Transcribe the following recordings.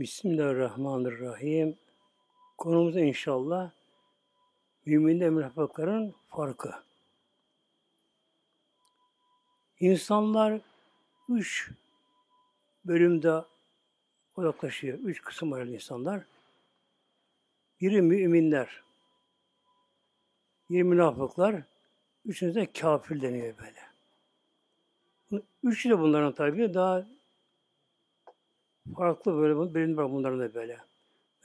Bismillahirrahmanirrahim. Konumuz inşallah müminle münafıkların farkı. İnsanlar üç bölümde odaklaşıyor. Üç kısım var insanlar. Biri müminler, biri münafıklar, üçüncüsü de kafir deniyor böyle. Üçü de bunların tabi daha farklı böyle bölüm var bunların da böyle.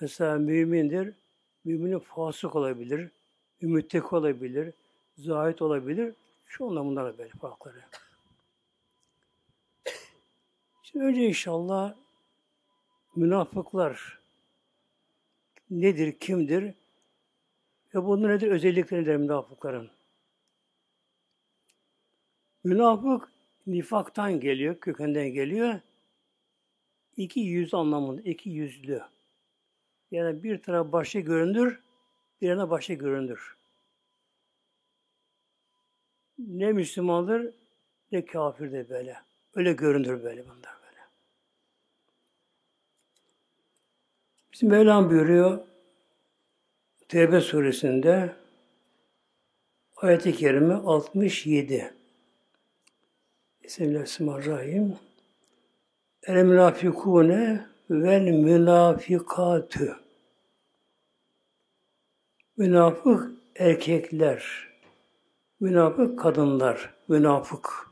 Mesela mümindir, müminin fasık olabilir, ümmittek olabilir, zahit olabilir. Şu anda bunlar böyle farkları. Şimdi önce inşallah münafıklar nedir, kimdir ve bunun nedir özellikleri nedir münafıkların? Münafık nifaktan geliyor, kökenden geliyor. İki yüz anlamında, iki yüzlü. Yani bir taraf başı göründür, bir yana başı göründür. Ne Müslümandır, ne kafir de böyle. Öyle göründür böyle bunlar böyle. Bizim Mevlam buyuruyor Tevbe suresinde ayet-i kerime 67. Bismillahirrahmanirrahim. El münafikune vel münafikatü. Münafık erkekler, münafık kadınlar, münafık.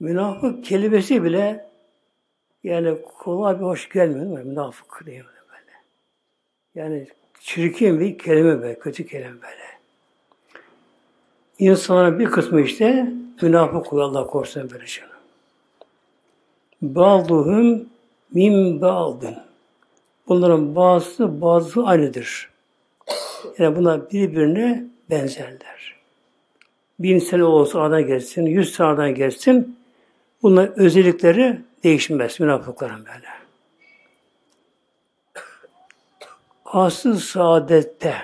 Münafık kelimesi bile yani kolay bir hoş gelmiyor? Münafık diye böyle. Yani çirkin bir kelime be, kötü kelime böyle. İnsanların bir kısmı işte münafık oluyor Allah korusun böyle şunu. Bazıhum min ba'dın. Bunların bazısı bazı aynıdır. Yani bunlar birbirine benzerler. Bin sene olsa aradan geçsin, yüz sene aradan geçsin, bunların özellikleri değişmez münafıkların böyle. Asıl saadette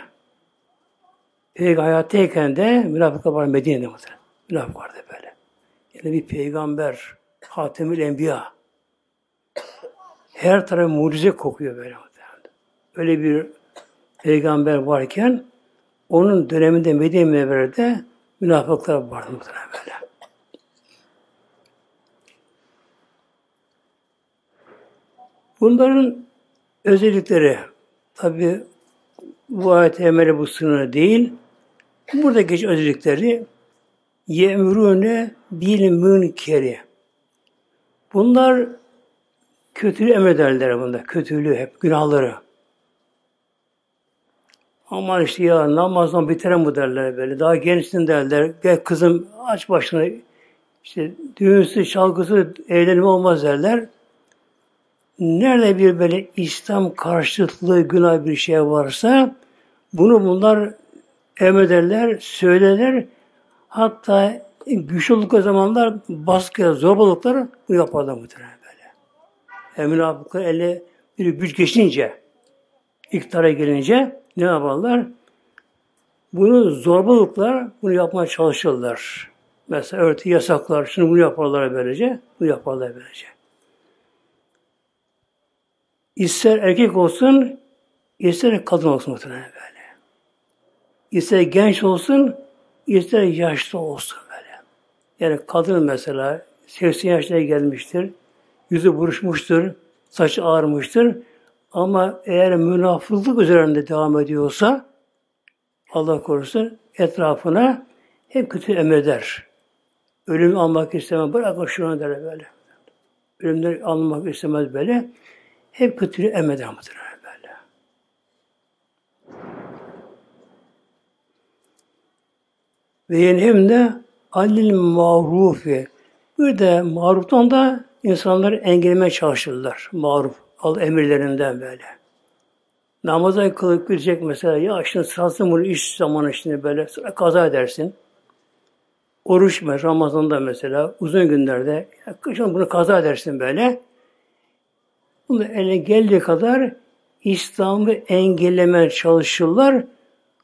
Peygamber hayattayken de münafıklar var Medine'de muhtemelen. Münafık vardı böyle. Yani bir peygamber, Hatemül Enbiya. Her taraf mucize kokuyor böyle. Öyle bir peygamber varken onun döneminde Medine Münevvere'de münafıklar vardı muhtemelen böyle. Bunların özellikleri tabi bu ayet emeli bu sınırı değil. Burada geç özellikleri yemrune bil münkeri. Bunlar kötülüğü emrederler bunda. Kötülüğü hep günahları. Aman işte ya namazdan bitiren bu derler böyle. Daha gençsin derler. Gel kızım aç başına işte düğünsü, çalgısı, eğlenim olmaz derler. Nerede bir böyle İslam karşıtlığı günah bir şey varsa bunu bunlar emrederler, söylerler. Hatta güçlü oldukları zamanlar baskı, zorbalıklar bu yaparlar muhtemelen böyle. Yani münafıklar elle bir güç geçince, iktidara gelince ne yaparlar? Bunu zorbalıklar, bunu yapmaya çalışırlar. Mesela örtü yasaklar, şunu bunu yaparlar böylece, bunu yaparlar böylece. İster erkek olsun, ister kadın olsun muhtemelen böyle. İster genç olsun, ister yaşlı olsun. Yani kadın mesela 80 yaşına gelmiştir, yüzü buruşmuştur, saç ağarmıştır. Ama eğer münafıklık üzerinde devam ediyorsa Allah korusun etrafına hep kötü emreder. Ölüm almak istemez. Bırak şunu der böyle. Ölümden almak istemez böyle. Hep kötülüğü emreder muhtemelen böyle. Ve yenhem de anil marufi. Bir de maruftan da insanları engellemeye çalışırlar. Maruf. Al emirlerinden böyle. Namaza kılıp girecek mesela. Ya şimdi sırası bunu iş zamanı şimdi böyle sıra kaza edersin. Oruç mesela Ramazan'da mesela uzun günlerde ya kışın bunu kaza edersin böyle. Bunu eline geldiği kadar İslam'ı engellemeye çalışırlar.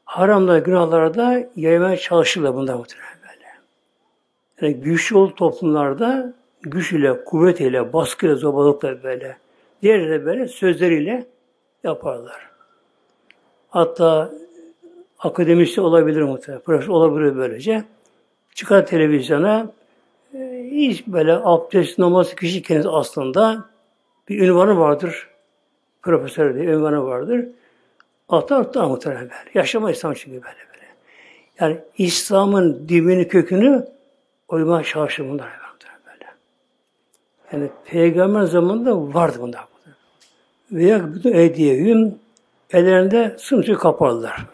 Haramda, günahlara da yaymaya çalışırlar bunda muhtemelen. Yani güçlü ol toplumlarda güç ile, kuvvet ile, baskı ile, zobalıkla böyle Diğerleri de böyle sözleriyle yaparlar. Hatta akademisyen olabilir muhtemelen. Profesör olabilir böylece. Çıkar televizyona e, hiç böyle abdest namazı kişi kendisi aslında bir ünvanı vardır. Profesör diye ünvanı vardır. Atar atar muhtemelen böyle. Yaşama İslam çünkü böyle böyle. Yani İslam'ın dibini kökünü uyma şaşı bunlar böyle. Yani peygamber zamanında vardı bunlar. Veya bütün eydiyevim ellerinde sımsıkı kaparlar.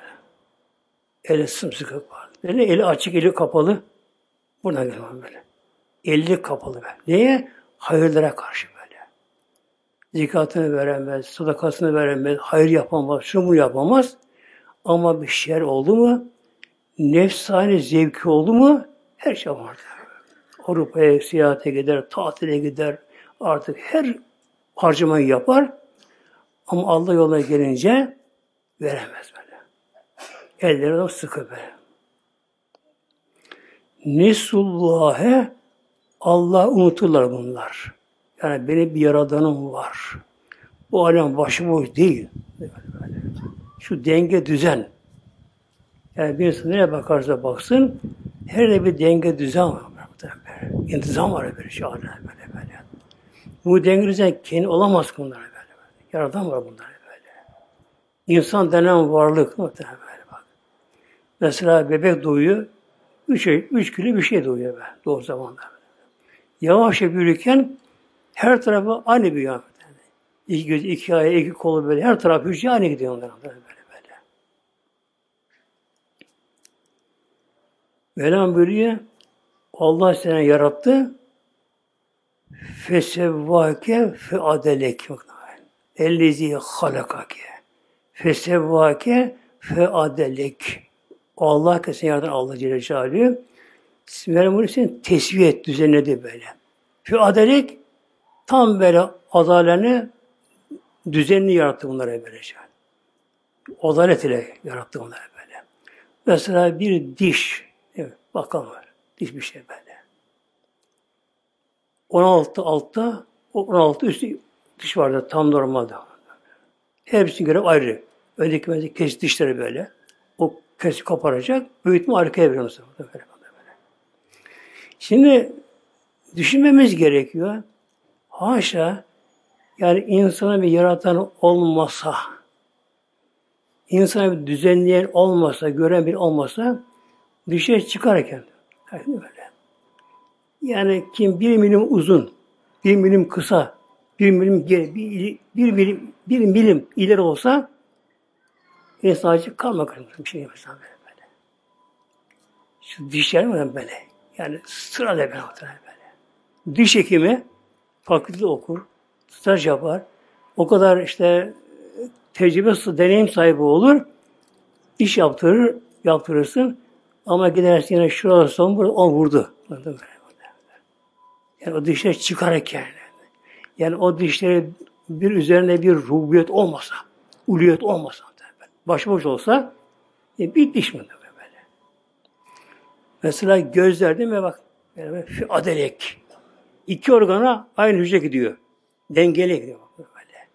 Eli sımsıkı kapalı. Böyle eli açık, eli kapalı. Buradan geliyor böyle. Eli kapalı böyle. Neye? Hayırlara karşı böyle. Zikatını veremez, sadakasını veremez, hayır yapamaz, şunu bunu yapamaz. Ama bir şeyler oldu mu, nefsane zevki oldu mu, her şey vardı. Avrupa'ya seyahate gider, tatile gider, artık her harcamayı yapar. Ama Allah yola gelince veremez böyle. Elleri de sıkı böyle. Nesullâhe Allah unuturlar bunlar. Yani benim bir yaradanım var. Bu alem başıboş değil. Şu denge düzen. Yani bir insan nereye bakarsa baksın her de bir denge düzen var. Böyle. İntizam var böyle şu alem böyle böyle. Bu denge düzen kendi olamaz bunlar böyle. böyle. Yaradan var bunlar böyle. İnsan denen varlık muhtemelen böyle bak. Mesela bebek doğuyor. Üç, üç kilo bir şey doğuyor be, doğu zamanda. Yavaşça büyürken her tarafı aynı bir Yani. İki göz, iki ayağı, iki kolu böyle her taraf hücre aynı gidiyor onların böyle böyle. Mevlam buyuruyor Allah seni yarattı fesevvake fe adelek ellezi halakake fesevvake fe adelek Allah kesin yardım Allah Celle Celaluhu. Meryem Aleyhisselam tesviye et, düzenledi böyle. Şu adalet tam böyle adaleni düzenli yarattı bunları böylece. Adalet ile yarattı bunları böyle. Mesela bir diş, bakalım var. Diş bir şey böyle. 16 altta, 16 üstü diş vardı tam normalde. Hepsinin göre ayrı. Öndeki kes dişleri böyle. O kes koparacak, büyütme arkaya veriyor Böyle, böyle. Şimdi düşünmemiz gerekiyor. Haşa yani insana bir yaratan olmasa, insana bir düzenleyen olmasa, gören bir olmasa dışarı çıkarken yani böyle. Yani kim bir milim uzun, bir milim kısa, bir milim geri, bir, bir milim, bir milim ileri olsa insan acı kalmak bir şey yapıyorsan böyle. Şu dişler mi böyle? Yani sırada böyle böyle. Diş hekimi fakülte okur, staj yapar. O kadar işte tecrübe, deneyim sahibi olur. iş yaptırır, yaptırırsın. Ama gidersin yine şurada son burada, on vurdu. Yani o dişler çıkarırken. Yani o dişleri bir üzerine bir rubiyet olmasa, uluyet olmasa, başıboş olsa e, bir diş mi böyle? Mesela gözler değil mi bak yani şu adelek. İki organa aynı hücre gidiyor. Dengeli gidiyor böyle.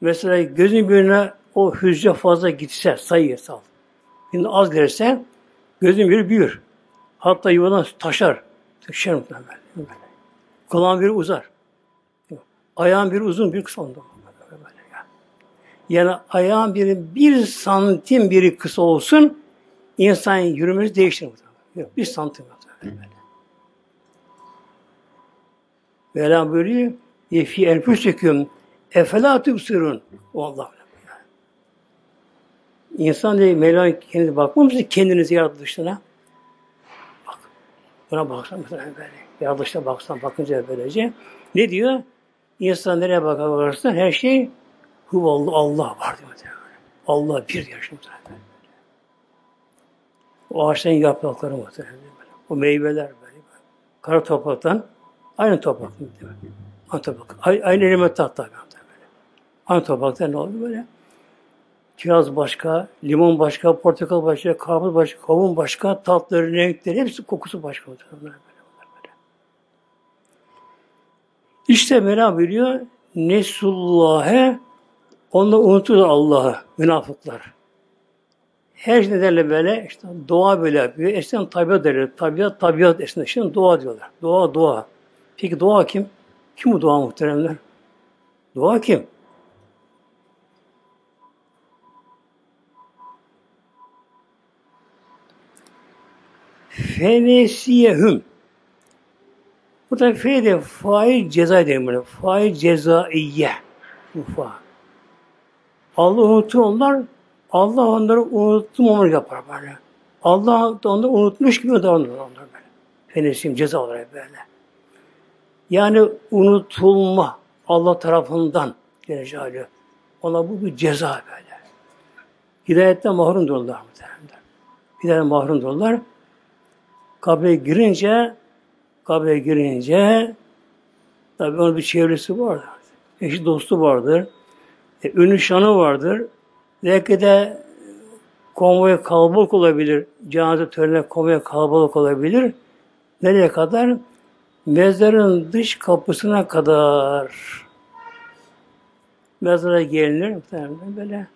Mesela gözün birine o hücre fazla gitse sayı sal. Şimdi az gelirse gözün biri büyür. Hatta yuvadan taşar. Taşar muhtemelen. Kulağın biri uzar. Ayağın biri uzun, bir kısa oldu. Yani ayağın biri bir santim biri kısa olsun, insan yürümesi değişir. Yok, bir santim. Böyle. Buyuruyor, Yefi enfüseküm efela tübsürün. O Allah. İnsan diye Mevlam kendine bakmamışsın kendinizi yaratılışına. Bak. Buna baksan mesela böyle. Yaratılışına baksan bakınca böylece. Ne diyor? İnsan nereye bakarsan her şey Huvallah Allah var diyor. Allah bir yaşıyor. O ağaçların yaprakları muhtemelen. O meyveler böyle. Kara topraktan aynı toprak. Aynı toprak. Aynı element böyle. Aynı toprakta ne oldu böyle? Kiraz başka, limon başka, portakal başka, karpuz başka, kavun başka, tatları, renkleri, hepsi kokusu başka. İşte Mevlam biliyor, nesullâhe onlar unuturlar Allah'ı, münafıklar. Her şey nedenle böyle işte doğa böyle yapıyor. Eskiden tabiat derler. Tabiat, tabiat eskiden. Şimdi doğa diyorlar. Doğa, doğa. Peki doğa kim? Kim bu doğa muhteremler? Doğa kim? Fenesiyehüm. Bu da fe de fail ceza denir. Fail cezaiye. Bu fa. Allah unutur onlar. Allah onları unutmamak yapar böyle. Allah da onları unutmuş gibi davranır onlar böyle. Fenesim ceza olarak böyle. Yani unutulma Allah tarafından Celle Ona bu bir ceza böyle. Hidayetten mahrum dururlar muhtemelen. Hidayetten mahrum dururlar. Kabre girince kabre girince tabi onun bir çevresi vardır. Eşi dostu vardır. E, ünlü şanı vardır. Belki de konvoy kalabalık olabilir. Cenaze törenine konvoy kalabalık olabilir. Nereye kadar? Mezarın dış kapısına kadar mezara gelinir. Böyle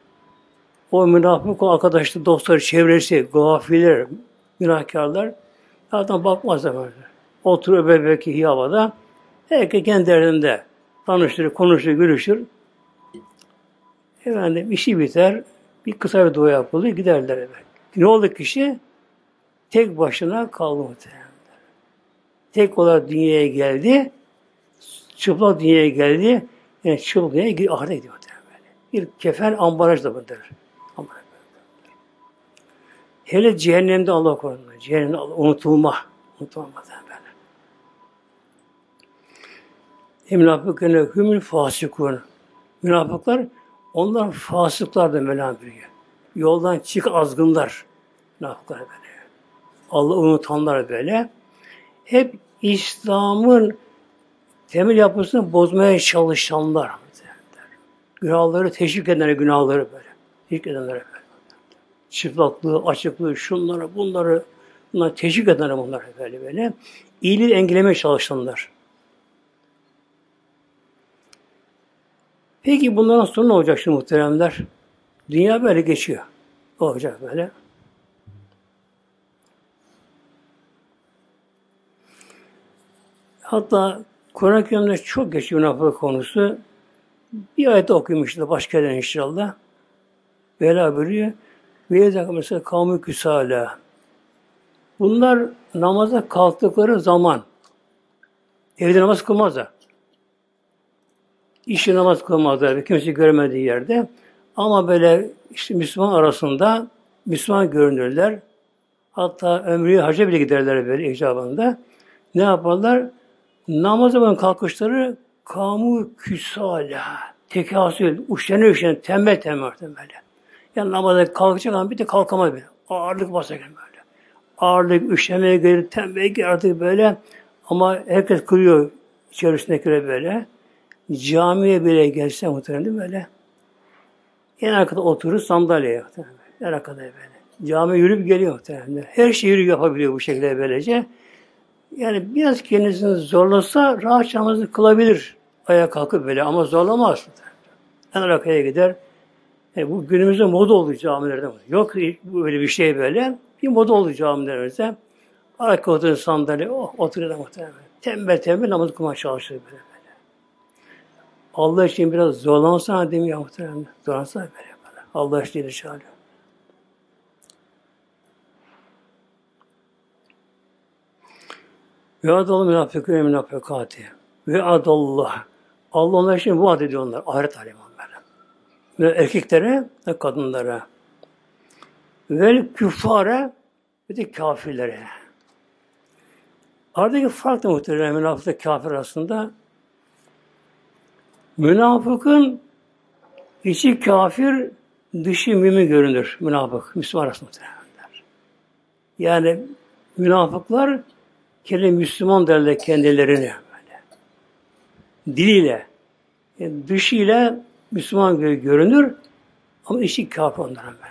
o münafık arkadaşlı dostları, çevresi, gafiller, günahkarlar zaten bakmazlar böyle. Oturuyor belki havada. Herkes kendi derdinde tanıştırır, konuşur, görüşür. Efendim işi biter, bir kısa bir dua yapılır, giderler eve. Ne oldu kişi? Tek başına kaldı muhtemelen. Tek olarak dünyaya geldi, çıplak dünyaya geldi, yani çıplak dünyaya ahirete gidiyor muhtemelen. Bir kefen ambalaj da bundır. Hele cehennemde Allah korusun. Cehennemde unutulma. Unutulma böyle. Münafıkın hümül fasikun. Münafıklar onlar fasıklar da Mevlam. Yoldan çık azgınlar. Münafıklar böyle. Allah unutanlar böyle. Hep İslam'ın temel yapısını bozmaya çalışanlar. Günahları teşvik edenler günahları böyle. Teşvik edenler böyle. Çıplaklığı, açıklığı, şunları, bunları bunlar teşvik edenler bunlar böyle böyle. İyiliği engellemeye çalışanlar. Peki bundan sonra ne olacak şimdi muhteremler? Dünya böyle geçiyor. Olacak böyle. Hatta Kur'an-ı Kerim'de çok geçiyor münafık konusu. Bir ayet okumuştu başka yerden inşallah. Bela buyuruyor. Ve yedek mesela kavmi küsala. Bunlar namaza kalktıkları zaman evde namaz kılmazlar. İşi namaz kılmazlar. Kimse görmediği yerde. Ama böyle işte Müslüman arasında Müslüman görünürler. Hatta ömrü hacca bile giderler böyle icabında. Ne yaparlar? Namaz zaman kalkışları kamu küsala. Tekasül, uşlanıyor uşlanıyor, tembel tembel böyle. Yani namaza kalkacak ama bir de kalkamaz böyle. Ağırlık basacak böyle. Ağırlık, üşemeye gelir, tembel gelir artık böyle. Ama herkes kırıyor içerisindekileri böyle. Camiye bile gelse muhtemelen böyle. En arkada oturur sandalyeye muhtemelen. En arkada böyle. Cami yürüyüp geliyor muhtemelen. Her şeyi yürüyüp yapabiliyor bu şekilde böylece. Yani biraz kendisini zorlasa rahat namazını kılabilir. Ayağa kalkıp böyle ama zorlamaz. En arkaya gider. Yani bu günümüzde moda oldu camilerde. Yok böyle bir şey böyle. Bir moda oldu camilerimizde. Arka oturun sandalye, oh, oturuyor muhtemelen. Tembel tembel namaz kılmaya çalışıyor böyle. Allah için biraz zorlansana demiyor muhtemelen. Zorlansana böyle böyle. Allah için inşallah. Ve adallah münafıkı ve münafıkati. Ve adallah. Allah onlar için vaat ediyor onlar. Ahiret alemi erkeklere ve kadınlara. Ve küffare ve de kafirlere. Aradaki fark da muhtemelen münafıkta kafir arasında Münafıkın içi kafir, dışı mümin görünür. Münafık, Müslüman arasında Yani münafıklar kendi Müslüman derler kendilerini. Diliyle, yani e, dışıyla Müslüman görünür ama içi kafir onların böyle.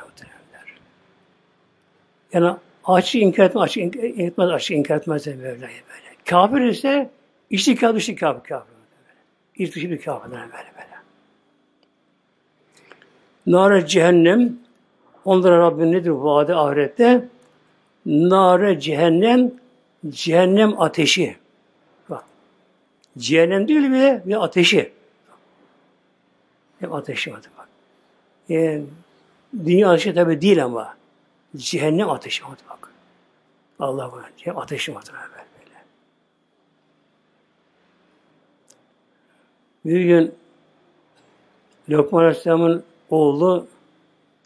Yani açık inkar etmez, açık inkar etmez, açık inkar etmez böyle böyle. Kafir ise içi kafir, dışı kafir, kafir. İç dışı bir kafirler böyle böyle. Nare cehennem onlara Rabbin nedir vaadi ahirette? Nare cehennem cehennem ateşi. Bak. Cehennem değil bile bir ateşi. Hep ateşi var bak. Yani, dünya ateşi tabi değil ama cehennem ateşi var bak. Allah var. Cehennem ateşi var böyle. Bir gün Lokman Aleyhisselam'ın oğlu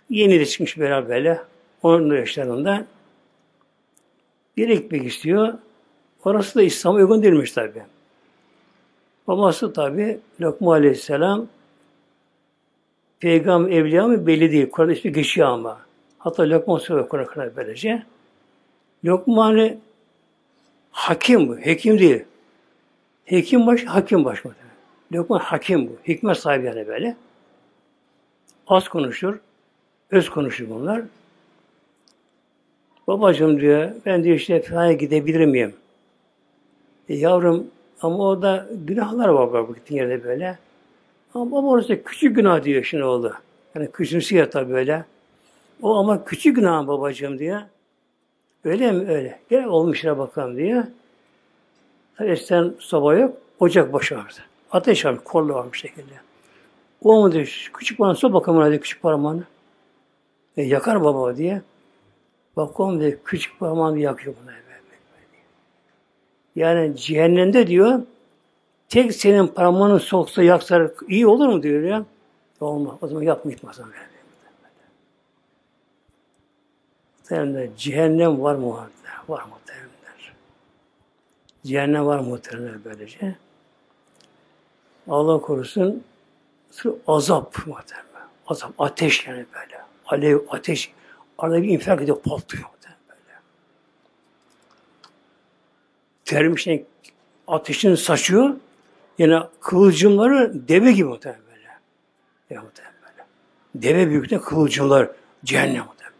yeni de çıkmış beraberle. Onun yaşlarında bir ekmek istiyor. Orası da İslam'a uygun değilmiş tabi. Babası tabi Lokman Aleyhisselam peygamber evliya mı belli değil. Kur'an'da ismi geçiyor ama. Hatta Lokman söylüyor Kur'an'a böylece. Lokman hakim bu. Hekim değil. Hekim baş, hakim baş mı? Lokman hakim bu. Hikmet sahibi yani böyle. Az konuşur. Öz konuşur bunlar. Babacığım diyor, ben diyor işte falan gidebilir miyim? E, yavrum ama orada günahlar var baba gittiğin yerde böyle. Ama baba orası küçük günah diyor şimdi oğlu. Yani küçümsüyor tabii böyle. O ama küçük günah babacığım diyor. Öyle mi? Öyle. Gel olmuşlara bakalım diyor. Tabii eskiden soba yok. Ocak başı vardı. Ateş varmış. Korlu varmış şekilde. O mu diyor, küçük bana soba bakalım diyor, küçük parmağını. E, yakar baba diye. Bak oğlum diyor, küçük parmağını yakıyor buna. Yani cehennemde diyor, tek senin parmağını soksa yaksa iyi olur mu diyor ya. Olmaz. O zaman yapmayacağız. Muhtemelen cehennem var mı? Var, muhtemelen. Cehennem var muhtemelen böylece. Allah korusun azap muhtemelen. Azap, ateş yani böyle. Alev, ateş. Arada bir infilak ediyor, patlıyor muhtemelen böyle. Termişten ateşini saçıyor. Yine kıvılcımları deve gibi muhtemelen böyle. Ya muhtemelen böyle. Deve büyüklüğünde kıvılcımlar cehennem muhtemelen.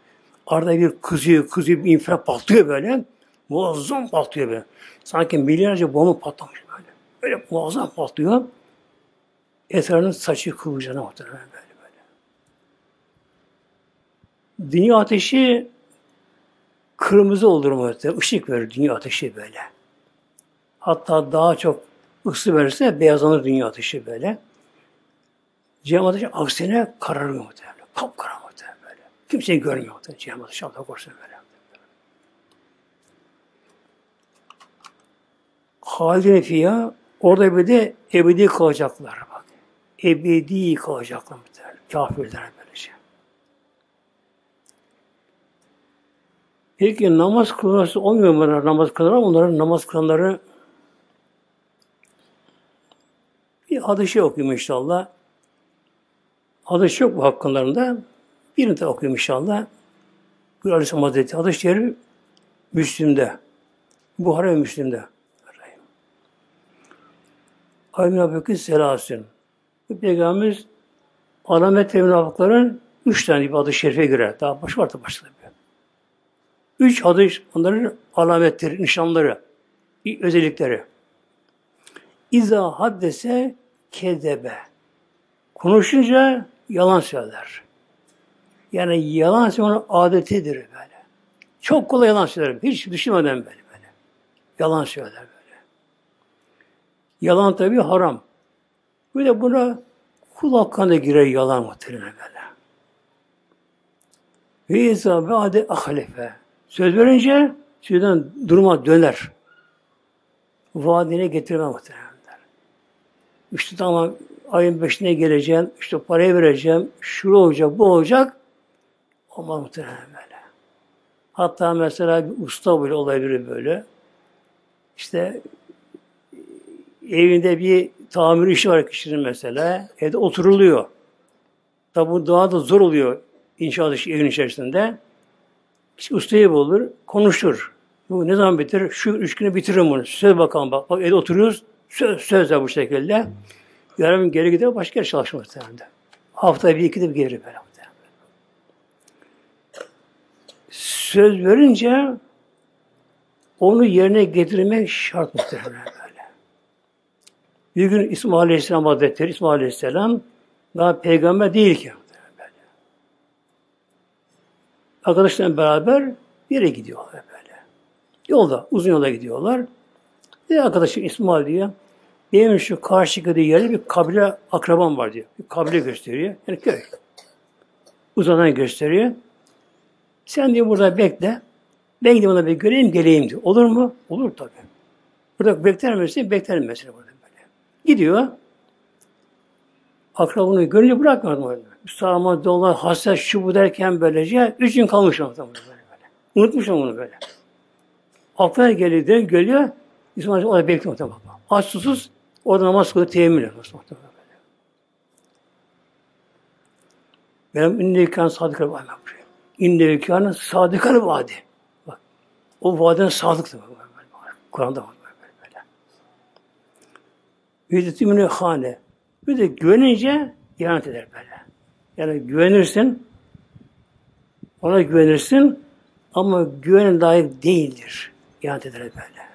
Arada bir kızıyor, kızıyor, bir infilak patlıyor böyle. Muazzam patlıyor böyle. Sanki milyarca bomba patlamış böyle. Böyle muazzam patlıyor. Etrafının saçı kıvılcana muhtemelen böyle böyle. Dünya ateşi kırmızı olur muhtemelen. Işık verir dünya ateşi böyle. Hatta daha çok ısı verirse beyazlanır dünya ateşi böyle. Cehennem ateşi aksine kararıyor muhtemelen. Kapkara muhtemelen böyle. Kimseyi görmüyor muhtemelen. Cehennem ateşi Allah korusun böyle. Halidine fiyya orada bir de ebedi kalacaklar bak. Ebedi kalacaklar muhtemelen. Kafirler böylece. Peki namaz kılması olmuyor mu namaz kılanlar? Onların namaz kılanları bir hadisi okuyayım inşallah. Hadis yok bu hakkınlarında. Birini de okuyayım inşallah. Bir Aleyhisselam Hazreti hadis şerif Müslim'de. Buhara ve Müslim'de. Aymin Abdülkü Selasın. Bu Peygamberimiz alamet ve münafıkların üç tane bir adı şerife göre. Daha baş var da başladı. Üç adı onların alametleri, nişanları, özellikleri. İza haddese kedebe. Konuşunca yalan söyler. Yani yalan söylemenin adetidir böyle. Çok kolay yalan söylerim. Hiç düşünmeden böyle böyle. Yalan söyler böyle. Yalan tabi haram. Bir de buna kul hakkında girer yalan muhtemelen böyle. Ve izâ ba'de ahlefe. Söz verince sözden durma döner. Vaadine getirme muhtemelen. İşte tamam ayın beşine geleceğim, işte parayı vereceğim, şu olacak, bu olacak. Olmaz muhtemelen böyle. Hatta mesela bir usta bile olabilir böyle. İşte evinde bir tamir işi var kişinin mesela. Evde oturuluyor. Tabi bu daha da zor oluyor inşaat işi evin içerisinde. İşte ustayı bulur, konuşur. Bu ne zaman bitirir? Şu üç güne bitiririm bunu. Söz bakalım bak. Bak evde oturuyoruz. Söz, sözle bu şekilde. Yarın geri gidiyor başka yer çalışmak muhtemelen. Hafta bir iki de bir geri böyle. Söz verince onu yerine getirmek şart muhtemelen böyle. Bir gün İsmail Aleyhisselam Hazretleri, İsmail Aleyhisselam daha peygamber değil ki. Arkadaşlarla beraber yere gidiyorlar böyle. Yolda, uzun yola gidiyorlar. Bir arkadaşı İsmail diyor, benim şu karşı yerde bir kabile akrabam var diyor. Bir kabile gösteriyor. Yani köy. Uzadan gösteriyor. Sen diyor burada bekle. Ben gideyim ona bir göreyim geleyim diyor. Olur mu? Olur tabii. Burada bekler misin? Bekler misin burada böyle. Gidiyor. Akrabını görünce bırakmadım orada. Müslüman dolar, hasret, şu bu derken böylece üç gün kalmış orada böyle. böyle. Unutmuşum onu böyle. Aklına geliyor, geliyor. İsmail orada bekliyor tamam. Aç susuz orada namaz kılıyor, temin ediyor. Benim ünlü kan sadıkları var mı? İnne kâne sadıkal vadi. Bak. O vaadine sadıktır. Kur'an'da var böyle. Yüzütümünü hane. Bir de güvenince ihanet eder böyle. Yani güvenirsin, ona güvenirsin ama güven layık değildir. İhanet eder böyle.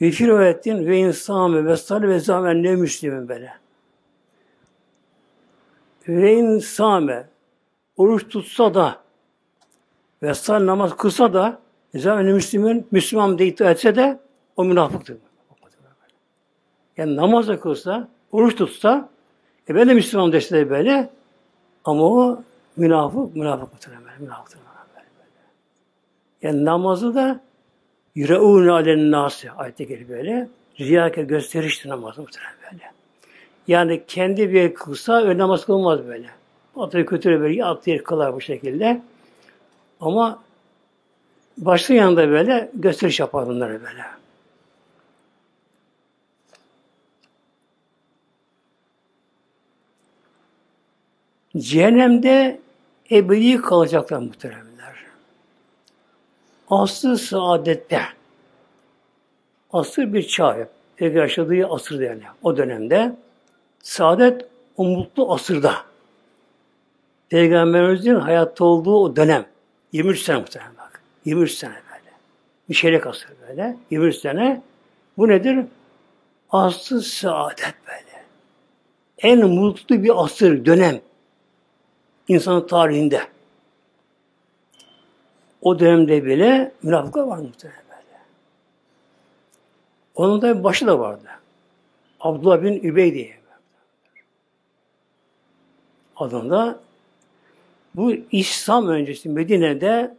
Ve firovettin ve insan ve salli ve zamen ne müslümin böyle. Ve insame oruç tutsa da ve sal namaz kılsa da zaten Müslüman, Müslüman diye iddia etse de o münafıktır. Yani namaz da kılsa, oruç tutsa, e ben de Müslüman dese de böyle ama o münafık, münafık muhtemelen. Yani namazı da yüreğûne alen nâsi ayette gelir böyle. Riyâke gösterişti namazı muhtemelen böyle. Yani kendi bir kılsa öyle namaz kılmaz böyle. Atıyor kötüye böyle attığı yer kılar bu şekilde. Ama başlı yanında böyle gösteriş yapar bunları böyle. Cehennemde ebedi kalacaklar muhteremler. Aslı saadette asır bir çağ Peygamber yaşadığı asır yani o dönemde saadet o mutlu asırda Peygamberimizin hayatta olduğu o dönem 23 sene muhtemelen bak. 23 sene böyle. Bir çeyrek asır böyle. 23 sene. Bu nedir? Aslı saadet böyle. En mutlu bir asır, dönem. insanın tarihinde. O dönemde bile münafıklar var muhtemelen böyle. Onun da başı da vardı. Abdullah bin Übey diye. Adında bu İslam öncesi Medine'de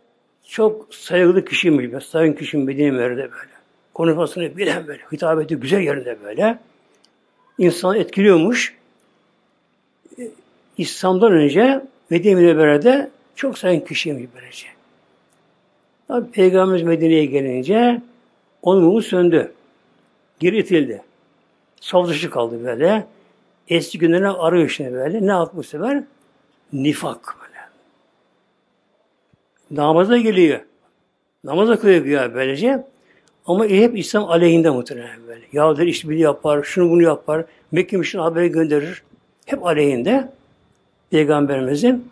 çok saygılı kişiymiş. Sayın kişi Medine'de böyle. Konuşmasını bilen böyle. Hitabeti güzel yerinde böyle. İnsan etkiliyormuş. İslam'dan önce Medine'de çok sayın kişiymiş böylece. Tabi Peygamberimiz Medine'ye gelince onun mumu söndü. Geri itildi. Savaş kaldı böyle. Eski günlerine şimdi böyle. Ne yaptı bu sefer? Nifak böyle. Namaza geliyor. Namaza kılıyor güya böylece. Ama hep İslam aleyhinde muhtemelen böyle. Ya der işbirliği yapar, şunu bunu yapar. Mekke müşrinin haberi gönderir. Hep aleyhinde. Peygamberimizin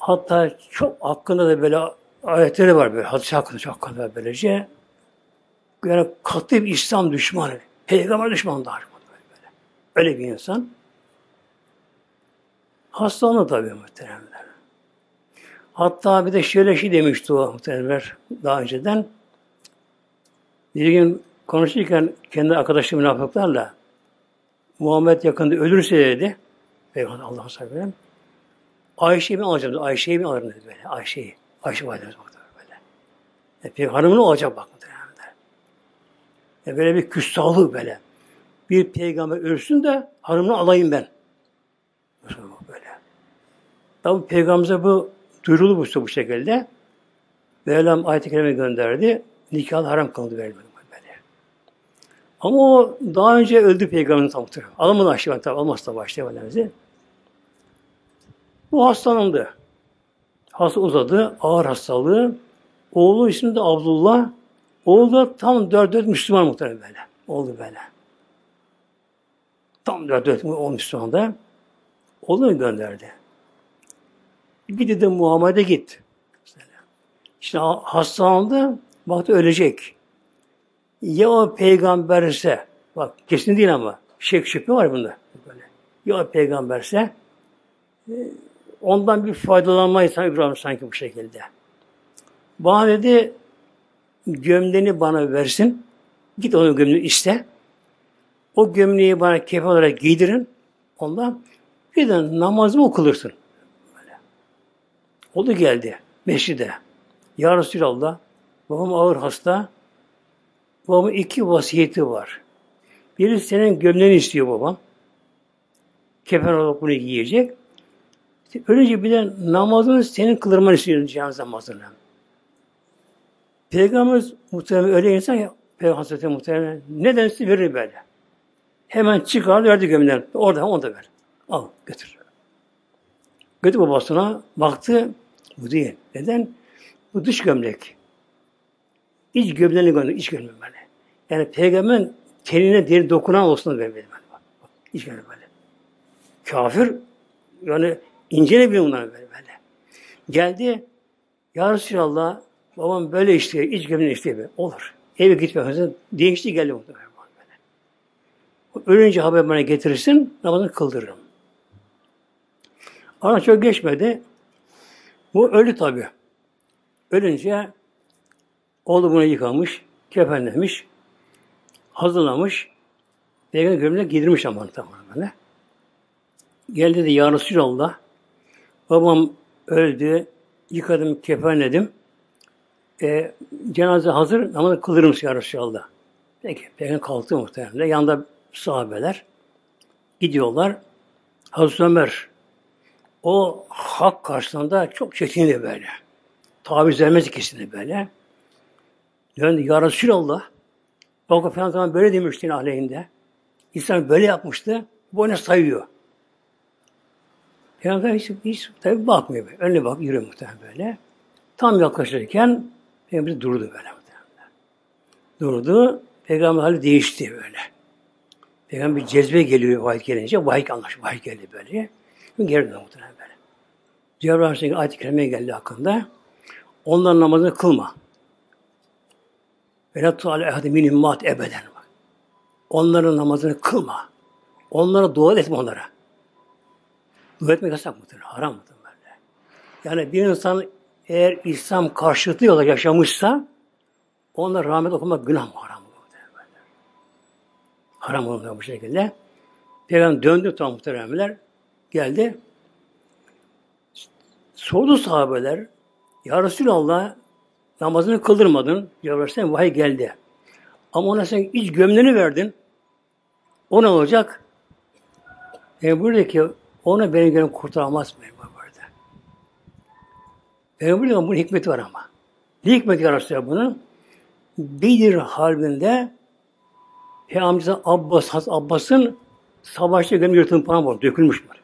hatta çok hakkında da böyle ayetleri var böyle. Hadis hakkında çok hakkında böylece. Yani katı bir İslam düşmanı. Peygamber düşmanı da böyle. Öyle bir insan. Hastalandı tabii muhteremler. Hatta bir de şöyle şey demişti o muhteremler daha önceden. Bir gün konuşurken kendi arkadaşı münafıklarla Muhammed yakında ölürse dedi. Peygamber Allah'a sallallahu Ayşe'yi mi alacağım. Ayşe'yi mi alırım dedi böyle. Ayşe'yi. Ayşe validemiz baktı böyle. E, Peygamber hanımını olacak bak muhtemelen. E, böyle bir küstahlık böyle. Bir peygamber ölsün de hanımını alayım ben. Böyle. Tabi peygamberimize bu duyurulu bu, bu şekilde. Mevlam ayet-i kerime gönderdi. Nikah haram böyle. böyle. Ama o daha önce öldü peygamberin tamıdır. Alamadı aşağı tabi almaz tabi aşağı validemizi. Bu hastalandı. Hasta uzadı. Ağır hastalığı. Oğlu ismi de Abdullah. Oğlu da tam dört dört Müslüman muhtemelen böyle. Oldu böyle. Tam dört dört Müslüman da. Oğlunu gönderdi. Bir dedi Muhammed'e git. İşte hastalandı. Baktı ölecek. Ya o peygamberse, bak kesin değil ama, şek şüphe var bunda. Böyle. Ya o peygamberse, e, ondan bir faydalanmayı İbrahim sanki bu şekilde. Bana dedi, gömleğini bana versin, git onun gömleğini iste, o gömleği bana kefe olarak giydirin, ondan bir de namazımı okulursun. Böyle. O da geldi meşride. Ya Resulallah, babam ağır hasta, babamın iki vasiyeti var. Biri senin gömleğini istiyor babam. Kefen olarak bunu giyecek. Önce bir de namazını senin kılırmanı istiyor cenaze namazını. Peygamberimiz muhtemelen öyle insan ya, Peygamber Hazreti muhtemelen nedense verir böyle. Hemen çıkar verdi gömleğini. Orada onu da ver. Al götür. Götür babasına baktı. Bu değil. Neden? Bu dış gömlek. İç gömleğini gönder. iç gömlek böyle. Yani peygamberin tenine deri dokunan olsun. Bak, bak, iç gömlek böyle. Kafir yani incelebiliyor bunları böyle böyle. Geldi Ya Resulallah babam böyle istiyor. iç gömleğini istiyor. Böyle. Olur. Eve gitme. Değişti geldi bu böyle. Ölünce haber bana getirirsin, namazını kıldırırım. Ama çok geçmedi. Bu ölü tabi. Ölünce oğlu bunu yıkamış, kefenlemiş, hazırlamış, Peygamber gömleğine giydirmiş ama tamam böyle. Geldi de Ya Resulallah, babam öldü, yıkadım, kefenledim. E, cenaze hazır, namazı kıldırırım Ya Resulallah. Peki, Peygamber kalktı muhtemelen. Yanında sahabeler gidiyorlar. Hazreti Ömer o hak karşısında çok çekindi böyle. Taviz vermez ikisini böyle. Döndü ya Resulallah. Bak Efendimiz böyle demişti aleyhinde. İnsan böyle yapmıştı. Bu ne sayıyor. Peygamber hiç, hiç tabi bakmıyor böyle. Önüne bak yürüyor muhtemelen böyle. Tam yaklaşırken Peygamber durdu böyle muhtemelen. Durdu. Peygamber hali değişti böyle. Peygamber cezbe geliyor vahiy gelince. Vahiy anlaş, vahiy geldi böyle. Geri dönüyor muhtemelen böyle. Cebrail Aleyhisselam ayet-i kerime geldi hakkında. Onların namazını kılma. Ve la tu'ale ehadi minhum mat ebeden. Onların namazını kılma. Onlara dua etme onlara. Dua etmek yasak mıdır? Haram mıdır böyle? Yani bir insan eğer İslam karşıtı yola yaşamışsa onlara rahmet okumak günah mı? Haram mı? Haram oluyor bu şekilde. Peygamber döndü tam muhteremler. Geldi. Sordu sahabeler. Ya Resulallah namazını kıldırmadın. Ya Resulallah vahiy geldi. Ama ona sen iç gömleğini verdin. O ne olacak? E buradaki ona beni göre kurtaramaz mı? Burada. E burada bunun hikmeti var ama. Ne hikmeti Resulallah bunun? Bedir harbinde He Abbas, Has Abbas'ın savaşta gömlek yırtılıp falan var. Dökülmüş var.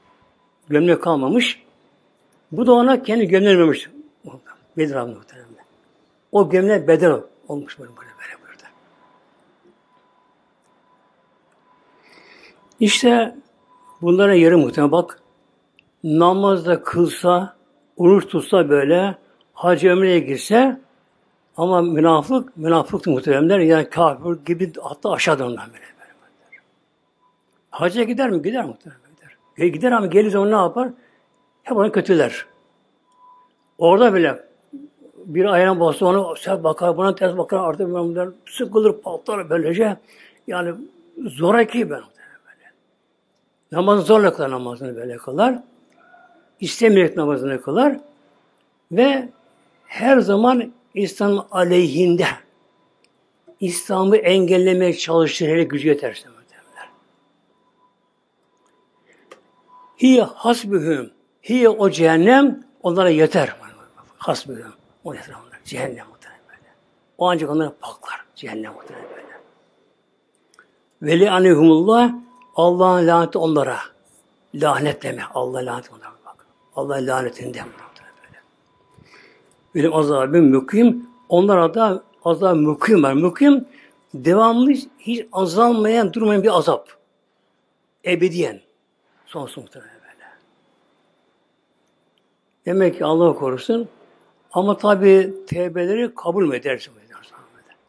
Gömlek kalmamış. Bu da ona kendi gömleğini vermiş. Bedir abi muhtemelen. O gömlek bedel olmuş böyle böyle böyle burada. İşte bunlara yarı muhtemelen bak namazda kılsa, oruç tutsa böyle, hacı ömreye girse ama münafık, münafık muhteremler yani kafir gibi hatta aşağıdan böyle. böyle. Hacca gider mi? Gider muhterem gider. E gider ama gelir zaman ne yapar? Hep onu kötüler. Orada bile bir ayağına bastı onu sert bakar, buna ters bakar artık bunlar sıkılır, patlar böylece. Yani zoraki ben. Namazını zorla kılar namazını böyle kılar. İstemeyerek namazını kılar. Ve her zaman İslam aleyhinde İslam'ı engellemeye çalışır hele gücü yeterse muhtemelen. Hiye hasbühüm. Hiye o cehennem onlara yeter. Hasbühüm. O yeter onlara. Cehennem muhtemelen. O ancak onları paklar. Cehennem muhtemelen böyle. Veli anehumullah Allah'ın laneti onlara. Lanetleme. Allah laneti onlara bak. Allah lanetinden. Benim azabım mukim. Onlara da azab mukim var. Mukim devamlı hiç azalmayan, durmayan bir azap. Ebediyen. Sonsuz muhtemelen böyle. Demek ki Allah korusun. Ama tabi tevbeleri kabul mü edersin?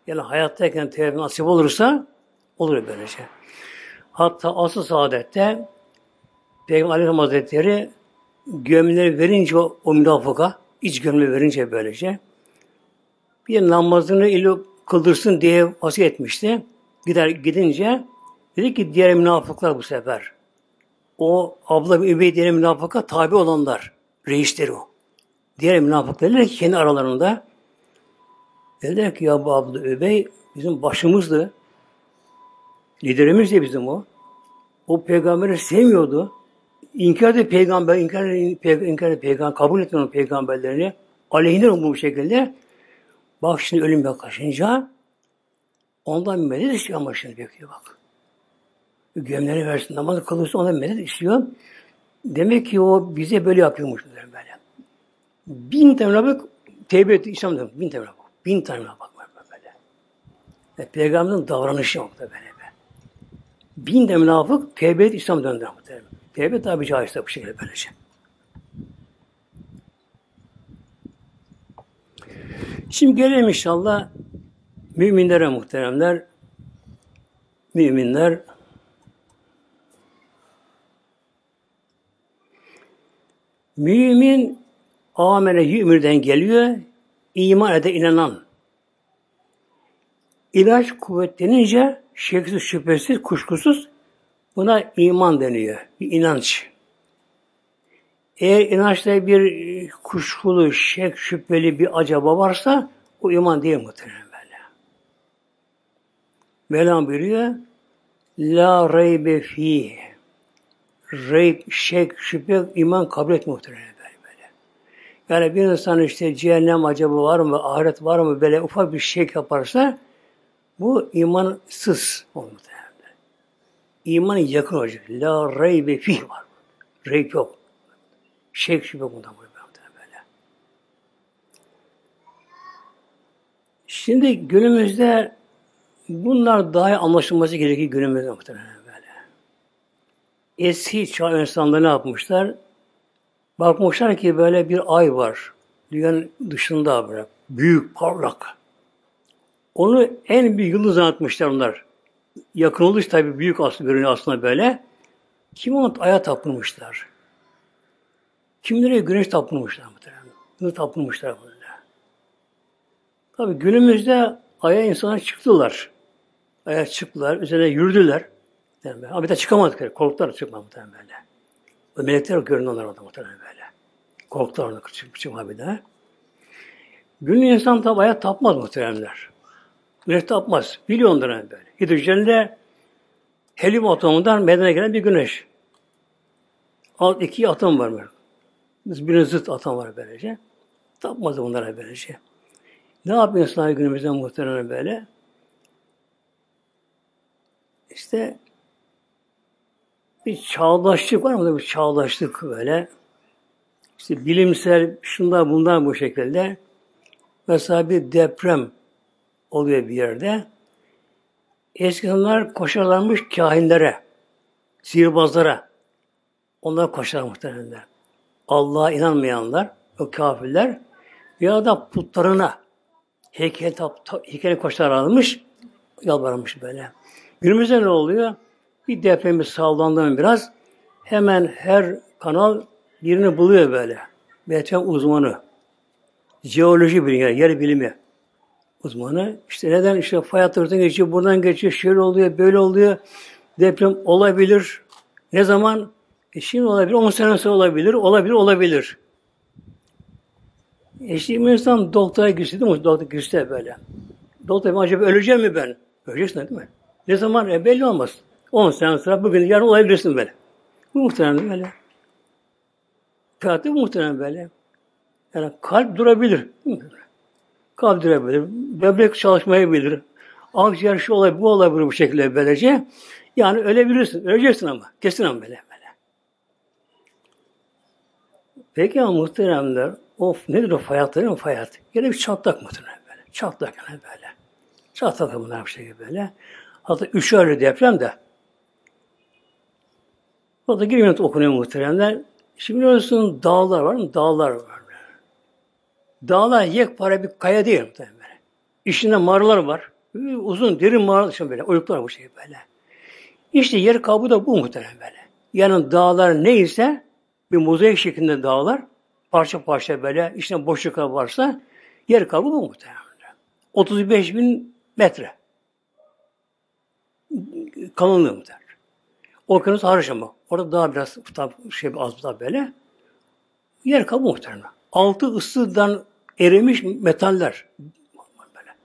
Yani hayattayken tevbe nasip olursa olur böylece. Hatta asıl saadette Peygamber Aleyhisselam Hazretleri gömleği verince o, o münafıka, iç gömleği verince böylece bir namazını ile kıldırsın diye vasiyet etmişti. Gider gidince dedi ki diğer münafıklar bu sefer. O abla bir übey diğer münafıka tabi olanlar. Reisleri o. Diğer münafıklar dediler ki kendi aralarında dediler ki ya bu abla übey bizim başımızdı. Liderimiz de bizim o. O peygamberi sevmiyordu. İnkar etti peygamber, inkar inkar etti peygamber, kabul etmiyor peygamberlerini. Aleyhine bu şekilde. Bak şimdi ölüm yaklaşınca ondan medet istiyor ama şimdi bekliyor bak. Gömleri versin, namazı kılırsa ondan medet istiyor. Demek ki o bize böyle yapıyormuş böyle. Bin tane bak tevbe etti İslam'da. Bin tane bak. Bin tane bak böyle. Peygamberin davranışı yok da böyle. Bin de münafık tevbe etti İslam döndü. Tevbe tabi caizse bu şekilde böylece. Şimdi gelelim inşallah müminlere muhteremler. Müminler Mümin amele yü'mürden geliyor. iman ede inanan. İlaç kuvvetlenince şeksiz, şüphesiz, kuşkusuz buna iman deniyor. Bir inanç. Eğer inançta bir kuşkulu, şek, şüpheli bir acaba varsa o iman değil muhtemelen böyle. Mevlam buyuruyor La reybe fi reyb, şek, şüphe, iman kabul etmiyor muhtemelen böyle. Yani bir insan işte cehennem acaba var mı, ahiret var mı böyle ufak bir şek yaparsa bu imansız olur muhtemelen. İman yakın olacak. La reybe fi var. Reyb yok. Şek şüphe bundan böyle. Şimdi günümüzde bunlar daha anlaşılması gerekiyor günümüzde muhtemelen böyle. Eski çağ insanları ne yapmışlar? Bakmışlar ki böyle bir ay var. Dünyanın dışında böyle. Büyük, parlak. Onu en büyük yıldız atmışlar onlar. Yakın oluş tabi büyük aslında görünüyor aslında böyle. Kim onu aya tapınmışlar. Kimlere güneş tapınmışlar muhtemelen. Bunu tapınmışlar böyle. Tabi günümüzde aya insanlar çıktılar. Aya çıktılar, üzerine yürüdüler. Yani, ama bir de çıkamadık. Korktular çıkmadı muhtemelen böyle. O melekler göründü onlar orada muhtemelen böyle. Korktular orada çık, çıkma bir daha. Günlük insan tabi aya tapmaz muhtemelenler. Güneş tapmaz. Biliyor onları böyle. Hidrojenle helyum atomundan meydana gelen bir güneş. Alt iki atom var böyle. Birinin zıt atom var böylece. Tapmaz bunlara böylece. Ne yapıyor İslam günümüzde muhtemelen böyle? İşte bir çağdaşlık var mı? Bir çağdaşlık böyle. İşte bilimsel şunlar bunlar bu şekilde. Mesela bir deprem oluyor bir yerde. Eski zamanlar koşarlarmış kahinlere, sihirbazlara. Onlar koşar muhtemelen. Allah'a inanmayanlar, o kafirler ya da putlarına heykel, heykeli koşar almış, yalvarmış böyle. Günümüzde ne oluyor? Bir depremi sallandı biraz, hemen her kanal birini buluyor böyle. Deprem uzmanı. Jeoloji bilimi, yer bilimi uzmanı. İşte neden işte fay hatlarından geçiyor, buradan geçiyor, şöyle oluyor, böyle oluyor. Deprem olabilir. Ne zaman? E şimdi olabilir, 10 sene sonra olabilir, olabilir, olabilir. E şimdi insan doktora gitse değil mi? Doktor gitse böyle. Doktor acaba öleceğim mi ben? Öleceksin değil mi? Ne zaman? E belli olmaz. 10 sene sonra bugün yarın olabilirsin böyle. Bu muhtemelen böyle. Fiyatı muhtemelen böyle. Yani kalp durabilir. Kalp durabilir. Böbrek çalışmayabilir. Akciğer şu olabilir, bu olabilir bu şekilde böylece. Yani ölebilirsin. Öleceksin ama. Kesin ama böyle. böyle. Peki ama muhteremler Of nedir o fayat değil mi fayat? Yine bir çatlak muhtemelen böyle. Çatlak yani böyle. Çatlak bunlar bir şey böyle. Hatta üç öyle deprem de. O da girmiyor okunuyor muhteremler. Şimdi biliyorsun dağlar var mı? Dağlar var. Dağlar yekpare bir kaya değil muhtemelen. İçinde mağaralar var. Uzun derin mağara düşün böyle. Oyuklar bu şey böyle. İşte yer kabuğu da bu muhtemelen böyle. Yani dağlar neyse bir mozaik şeklinde dağlar parça parça böyle içinde boşluklar varsa yer kabuğu bu muhtemelen. 35 bin metre kalınlığı muhtemelen. Okyanus hariç ama. Orada daha biraz şey az daha böyle. Yer kabuğu muhtemelen. Altı ısıdan erimiş metaller. Böyle.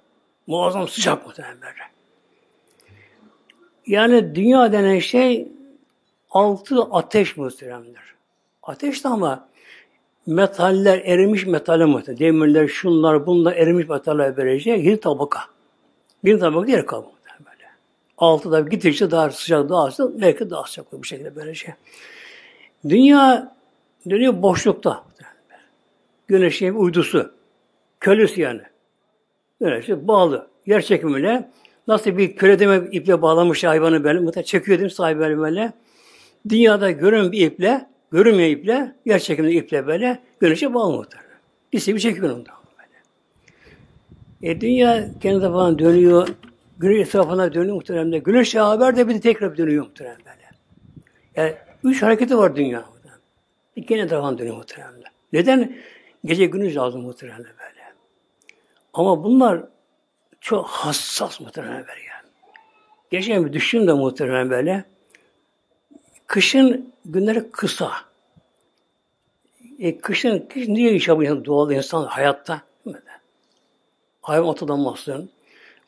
Muazzam sıcak muhtemelen böyle. Yani dünya denen şey altı ateş muhteremdir. Ateş de ama metaller, erimiş metaller muhtemelen. Demirler, şunlar, bunlar erimiş metaller böylece yedi tabaka. Bir tabaka diğer kabuk böyle. Altı da gittikçe daha sıcak, daha sıcak, belki daha sıcak bu şekilde böylece. Dünya dönüyor boşlukta. Güneşin uydusu. Kölesi yani. Güneşe bağlı. Yer çekimiyle nasıl bir köle deme iple bağlamış hayvanı böyle. Mutlaka çekiyor değil mi sahibi böyle. Dünyada görün bir iple, görünmeyen iple, yer çekimli iple böyle güneşe bağlı muhtemelen. İstediği çekiyor ondan böyle. E dünya kendi falan dönüyor. Güneş etrafına dönüyor muhtemelen. Güneşle haber de bir de tekrar dönüyor muhtemelen böyle. Yani üç hareketi var dünya. Bir kendi etrafına dönüyor muhtemelen. Neden? Gece gündüz lazım muhtemelen böyle. Ama bunlar çok hassas muhtemelen böyle yani. Geçen bir düşün de muhtemelen böyle. Kışın günleri kısa. E, kışın, kışın niye iş yapıyor doğal insan hayatta? Hayvan otlanmasın,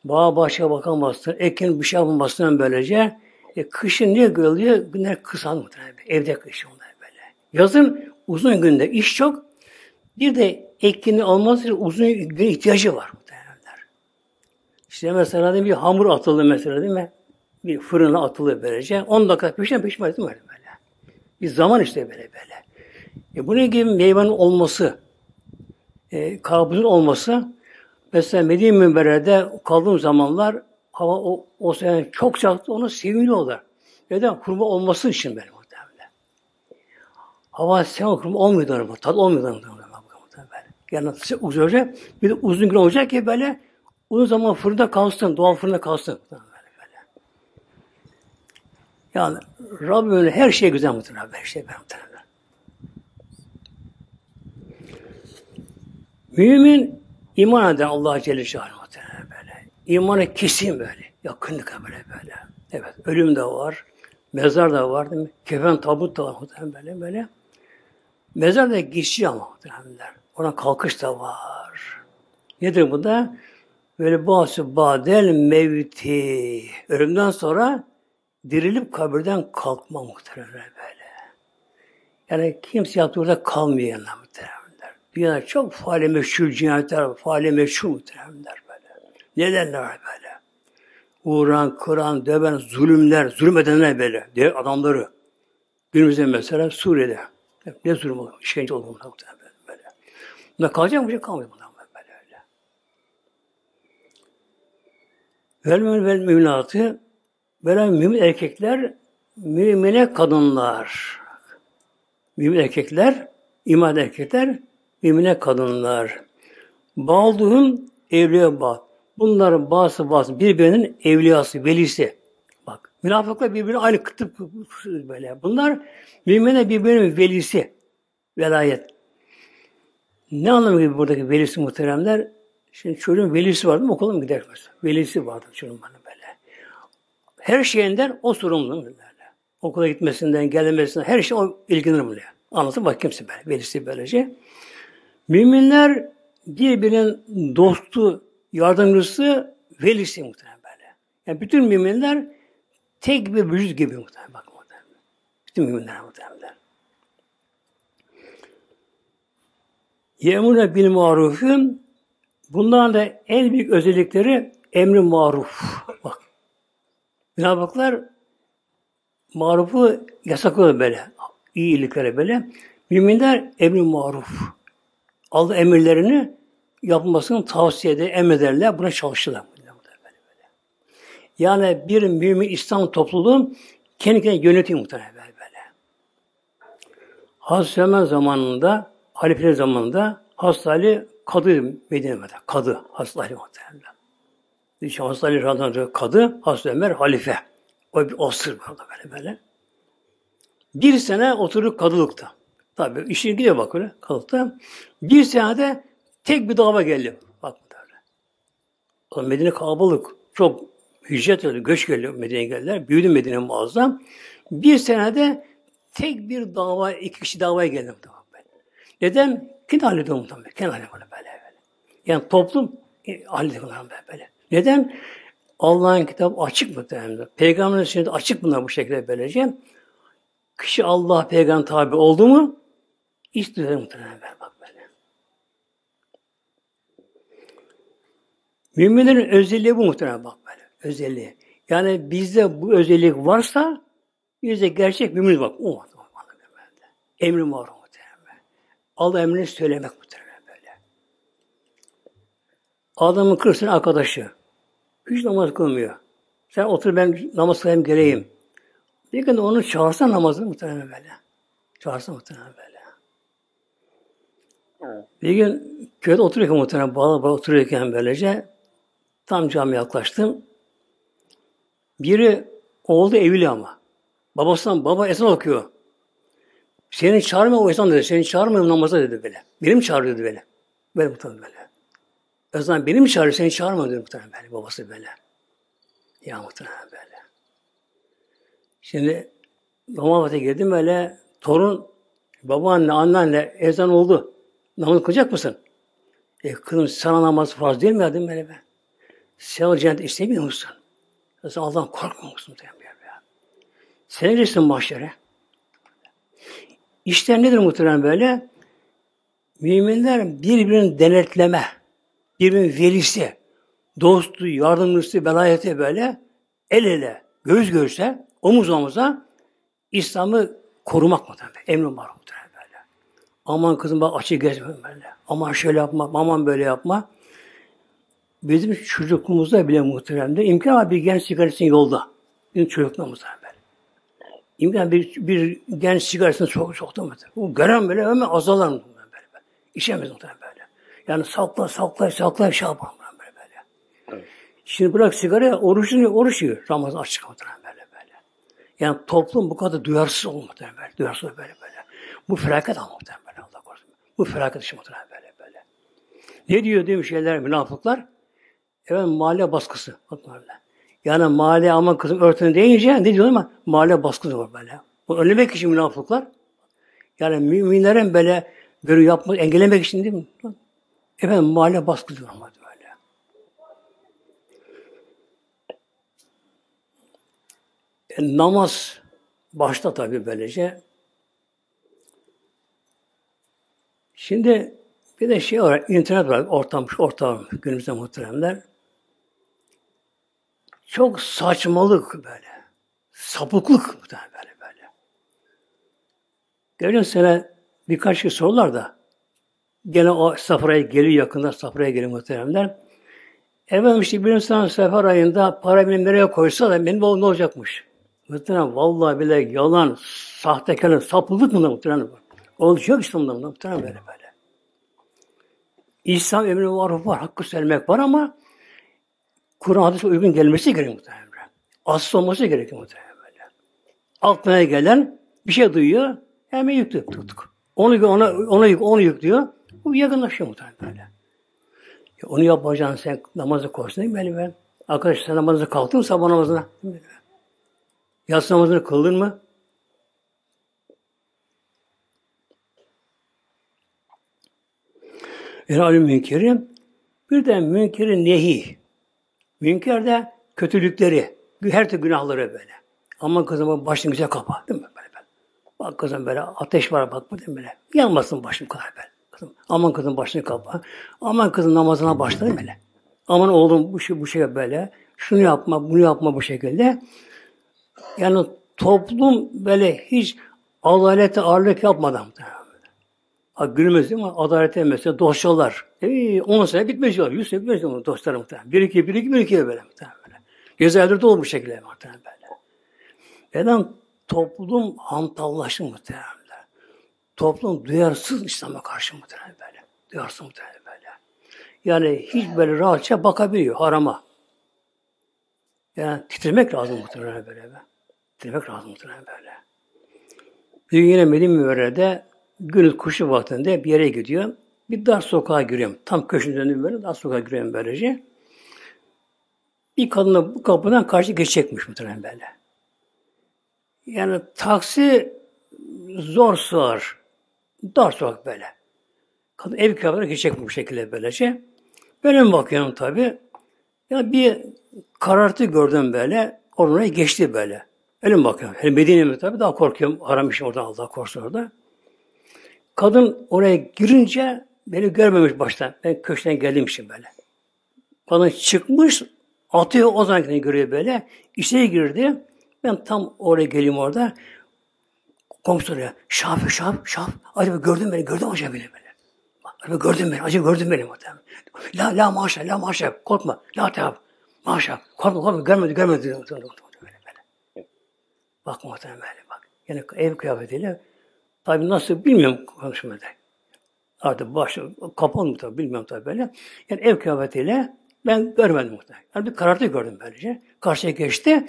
bağ bahçeye bakamazsın, ekin bir şey yapamazsın böylece. E, kışın niye görülüyor? Günler kısa muhtemelen. Evde kışın böyle. Yazın uzun günde iş çok. Bir de ekini alması uzun gün ihtiyacı var muhtemelenler. İşte mesela bir hamur atıldı mesela değil mi? Bir fırına atıldı böylece. 10 dakika pişen pişmez değil mi? Böyle. Bir zaman işte böyle böyle. E bunun gibi meyvenin olması, e, kabuzun olması, mesela Medine Münber'de kaldığım zamanlar hava o, o sene çok sıcaktı, onu seviniyorlar. Neden? Kurma olması için benim muhtemelen. Hava sen kurma olmuyordu ama, tat olmuyordu muhtemelen. Yani uzun olacak, bir de uzun gün olacak ki böyle uzun zaman fırında kalsın, doğal fırında kalsın. Böyle, böyle. Yani Rabbim her şey güzel muhtemelen, her şey muhtemelen. Mümin iman eden Allah Celle Şahin muhtemelen böyle. İmanı kesin böyle. Yakınlık böyle böyle. Evet. Ölüm de var. Mezar da var değil mi? Kefen tabut da var böyle böyle. Mezar da geçici ama muhtemelen. Ona kalkış da var. Nedir bu da? Böyle bazı badel mevti. Ölümden sonra dirilip kabirden kalkma muhtemelen böyle. Yani kimse yaptığı orada kalmıyor yanına muhtemelenler. Dünyada çok faali meşhur cinayetler faali meşhur muhtemelenler böyle. Nedenler var böyle. Uğran, kıran, döven, zulümler, zulmedenler böyle. Diğer adamları. Günümüzde mesela Suriye'de. Ne zulüm oluyor? İşkence oluyor muhtemelen Bunda kalacak mı? Bir şey kalmıyor bundan böyle öyle. Vel vel müminatı böyle mümin erkekler mümine kadınlar. Mümin erkekler, iman erkekler, mümine kadınlar. Balduhun evliya bağ. Bunların bazı bazı birbirinin evliyası, velisi. Bak, münafıklar birbirine aynı kıtıp böyle. Bunlar mümine birbirinin velisi. Velayet. Ne anlamı gibi buradaki velisi muhteremler? Şimdi çocuğun velisi vardı mı okula mı gider mesela? Velisi vardı çocuğun bana böyle. Her şeyinden o sorumlu böyle. Okula gitmesinden, gelmesinden her şey o ilgilenir böyle. Anlatın bak kimse böyle. Velisi böylece. Müminler birbirinin dostu, yardımcısı, velisi muhtemelen böyle. Yani bütün müminler tek bir vücut gibi muhtemelen. Bak muhtemelen. Bütün müminler muhtemelen. Yemune bil marufun bundan da en büyük özellikleri emri maruf. Bak. Münafıklar marufu yasaklıyor böyle. İyi iyiliklere böyle. Müminler emri maruf. Allah emirlerini yapmasını tavsiye eder, emrederler. Buna çalışırlar. Yani bir mümin İslam topluluğu kendi kendine yönetiyor muhtemelen böyle. Hazreti zamanında, halifeler zamanında Hazreti Ali kadı Medine'de. Kadı Hazreti Ali muhtemelen. Hazreti Ali Radhan kadı, Hazreti Ömer halife. O bir osur böyle böyle. Bir sene oturduk kadılıkta. Tabi işin gidiyor bak öyle kalıkta. Bir senede tek bir dava geldi. Bak böyle. O Medine kalabalık. Çok hicret öyle, göç geliyor Medine'ye geldiler. Büyüdü Medine muazzam. Bir senede tek bir dava, iki kişi davaya geldi. Neden? Kim hallediyor muhtemelen? Kim hallediyor böyle böyle. Yani toplum e, hallediyor böyle böyle. Neden? Allah'ın kitabı açık muhtemelen. Peygamberin sünneti açık bunlar bu şekilde böylece. Kişi Allah peygamber tabi oldu mu iş düzelir muhtemelen bak böyle. Müminlerin özelliği bu muhtemelen bak böyle. Özelliği. Yani bizde bu özellik varsa bizde gerçek mümin bak. O var. Emri var. Allah emrini söylemek muhtemelen böyle. Adamın kırsın arkadaşı. Hiç namaz kılmıyor. Sen otur ben namaz kılayım geleyim. Bir gün onu çağırsa namazı muhtemelen böyle. Çağırsa muhtemelen böyle. Bir gün köyde otururken muhtemelen bağlı bağlı otururken böylece tam camiye yaklaştım. Biri oğlu evli ama. Babasından baba ezan okuyor. Seni çağırmıyor o ezan dedi. Seni çağırmıyor namaza dedi böyle. Benim çağırıyor dedi böyle. Böyle muhtemelen böyle. Ezan benim çağırıyor seni çağırmıyor dedi muhtemelen böyle. Babası böyle. Ya muhtemelen böyle. Şimdi Romavata girdim böyle torun babaanne, anneanne ezan oldu. Namaz kılacak mısın? E kızım sana namaz farz değil mi ya dedim böyle ben. Sen o cennet istemiyor musun? Sen Allah'tan korkmuyor musun? Sen gireceksin mahşere. İşte nedir muhtemelen böyle? Müminler birbirini denetleme, birbirinin velisi, dostu, yardımcısı, belayeti böyle el ele, göz göğüse omuz omuza İslam'ı korumak tabi? Emrin var muhtemelen böyle. Aman kızım bak açık gezme böyle. Aman şöyle yapma, aman böyle yapma. Bizim çocukluğumuzda bile muhtemelen de imkan var bir genç sigarasını yolda. Bizim çocukluğumuzda. İmkan bir, bir genç sigarasını çok çok da muhtemelen. Bu gören böyle hemen azalır muhtemelen böyle. böyle. İçemez muhtemelen böyle. Yani sakla sakla sakla şey yapar böyle böyle. Evet. Şimdi bırak sigara oruçluyor, oruçuyor. Ramazan açık muhtemelen. Yani toplum bu kadar duyarsız olmadı böyle. Duyarsız böyle böyle. Bu felaket ama böyle Allah korusun. Bu felaket işi muhtemelen böyle böyle. Ne diyor diyor şeyler münafıklar? Evet mahalle baskısı. Yani mahalle ama kızım örtünü deyince ne diyor ama mahalle baskısı var böyle. Bu önlemek için münafıklar. Yani müminlerin böyle görev yapmak, engellemek için değil mi? Efendim mahalle baskısı var böyle. E, namaz başta tabii böylece. Şimdi bir de şey var, internet var, ortam, ortam günümüzde muhteremler. Çok saçmalık böyle. Sapıklık böyle böyle. Geçen sene birkaç kişi sorular da gene o safraya geliyor yakında safraya geliyor muhteremler. Efendim işte bir insan sefer ayında para benim nereye koysa da benim ne olacakmış. Muhtemelen vallahi bile yalan, sahtekarlık, sapılık mı muhtemelen bu? Olacak İslam'da muhtemelen böyle böyle. İslam emri var, var, hakkı söylemek var ama Kur'an hadise uygun gelmesi gerekiyor muhtemelen. Asıl olması gerekiyor muhtemelen. Aklına gelen bir şey duyuyor, hemen yüklüyor tuttuk. Onu ona ona yük, onu yüklüyor. Bu yakınlaşıyor muhtemelen böyle. Ya onu yapacaksın sen namazı koşsun değil mi böyle ben? Arkadaş sen namazı kalktın sabah namazına. Yatsı namazını kıldın mı? Helal münkeri. Bir de münkeri nehi. Münker de kötülükleri, her türlü günahları böyle. Aman kızım başını güzel kapa. Değil mi? Böyle, böyle. Bak kızım böyle ateş var bak bu değil mi. Yanmasın başım kadar böyle. Kızım, aman kızım başını kapa. Aman kızım namazına başla böyle. Aman oğlum bu şey, bu şey böyle. Şunu yapma, bunu yapma bu şekilde. Yani toplum böyle hiç adalete ağırlık yapmadan Gülmez değil mi? Adalete mesela dosyalar. Ee, 10 sene bitmez diyor. 100 sene bitmez diyor dostlarım muhtemelen. Bir iki, bir iki, bir iki böyle muhtemelen böyle. Cezaevleri dolu bu şekilde muhtemelen böyle. Neden? Toplum hantallaştı muhtemelen. Toplum duyarsız İslam'a karşı muhtemelen böyle. Duyarsız muhtemelen böyle. Yani hiç böyle rahatça bakabiliyor harama. Yani titremek lazım muhtemelen böyle. Titremek lazım muhtemelen böyle. Bir yine Medine Münevvere'de gündüz kuşu vaktinde bir yere gidiyor. Bir dar sokağa giriyorum. Tam köşenin döndüğüm böyle dar sokağa giriyorum böylece. Bir kadına bu kapıdan karşı geçecekmiş muhtemelen böyle. Yani taksi zor sığar. Dar sokak böyle. Kadın ev kıyafetine geçecek bu şekilde böylece. Böyle mi bakıyorum tabi. Ya bir karartı gördüm böyle. Oraya geçti böyle. Öyle mi bakıyorum? Hele Medine'ye tabi daha korkuyorum. Aramışım oradan Allah korusun orada. Kadın oraya girince beni görmemiş baştan. Ben köşeden gelmişim böyle. Kadın çıkmış, atıyor o zaman görüyor böyle. İçeri girdi. Ben tam oraya geleyim orada. Komşu soruyor. Şaf, şaf, şaf. Acaba gördün beni, gördün mü acaba beni böyle? Acaba gördün beni, acaba gördün beni muhtemelen. La, la maşa, la maşa, korkma. La teab, maşa, korkma, korkma, görmedi, görmedi. Böyle, böyle. Bak muhtemelen böyle bak. Yani ev kıyafetiyle tabi nasıl bilmiyorum konuşmada. Artık baş, kapalı mı tabi bilmiyorum tabi böyle. Yani ev kıyafetiyle ben görmedim muhtemelen. Yani bir karartı gördüm böylece. Karşıya geçti.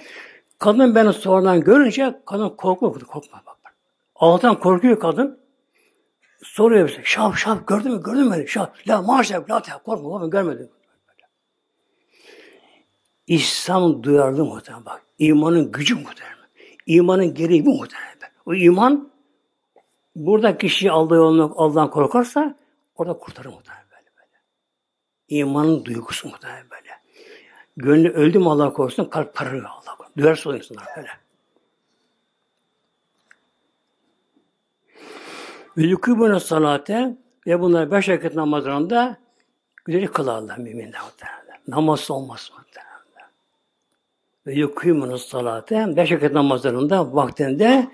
Kadın beni sonradan görünce kadın korkma, korkma bak. Allah'tan korkuyor kadın. Soruyor bize. Şaf şaf gördün mü? Gördün mü? Şaf. La maşallah. La korkma. Korkma. Görmedim. İslam duyarlı muhtemelen bak. İmanın gücü muhtemelen. İmanın gereği bu muhtemelen. O iman burada kişi aldığı yolunu Allah'tan korkarsa orada kurtarır muhtemelen böyle böyle. İmanın duygusu muhtemelen böyle. Gönlü öldü mü Allah korusun kalp parıyor Allah korusun. Duyarsa o insanlar böyle. Ve yukûbûne salate ve bunlar beş vakit namazlarında güzel kılarlar müminler muhtemelen. Namaz olmaz muhtemelen. Ve yukûmûne salate beş vakit namazlarında vaktinde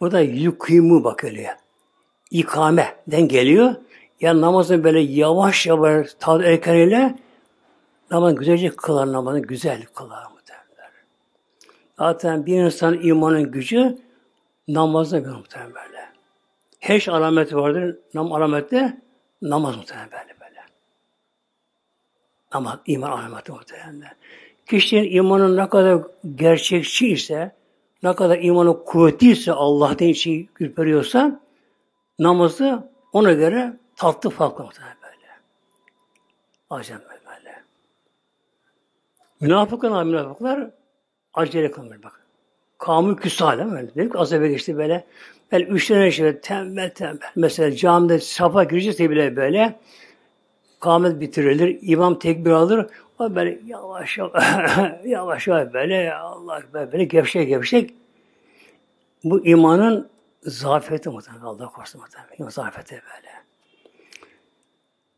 bu da yukîmû bakılıyor. İkameden geliyor. Yani namazın böyle yavaş yavaş tad erkeniyle namaz güzelce kılar namazı güzel kılar muhtemelen. Zaten bir insan imanın gücü namazda bir muhtemelen böyle. Heş alameti vardır. Nam alamette namaz muhtemelen böyle böyle. Namaz, iman alameti muhtemelen. Kişinin imanı ne kadar gerçekçi ise, ne kadar imanı kuvvetliyse, Allah'tan için ürperiyorsa, namazı ona göre tatlı farklı böyle. Acayip böyle. Münafıklar, münafıklar acele kılmıyor bak. Kamı küsale böyle. Dedik az evvel geçti böyle. Böyle üç tane şöyle tembel tembel. Mesela camide safa girecekse bile böyle kâmet bitirilir, imam tekbir alır, o böyle yavaş yavaş, yavaş böyle Allah böyle, böyle gevşek gevşek bu imanın zafiyeti muhtemelen Allah korusun muhtemelen. Zafiyeti böyle.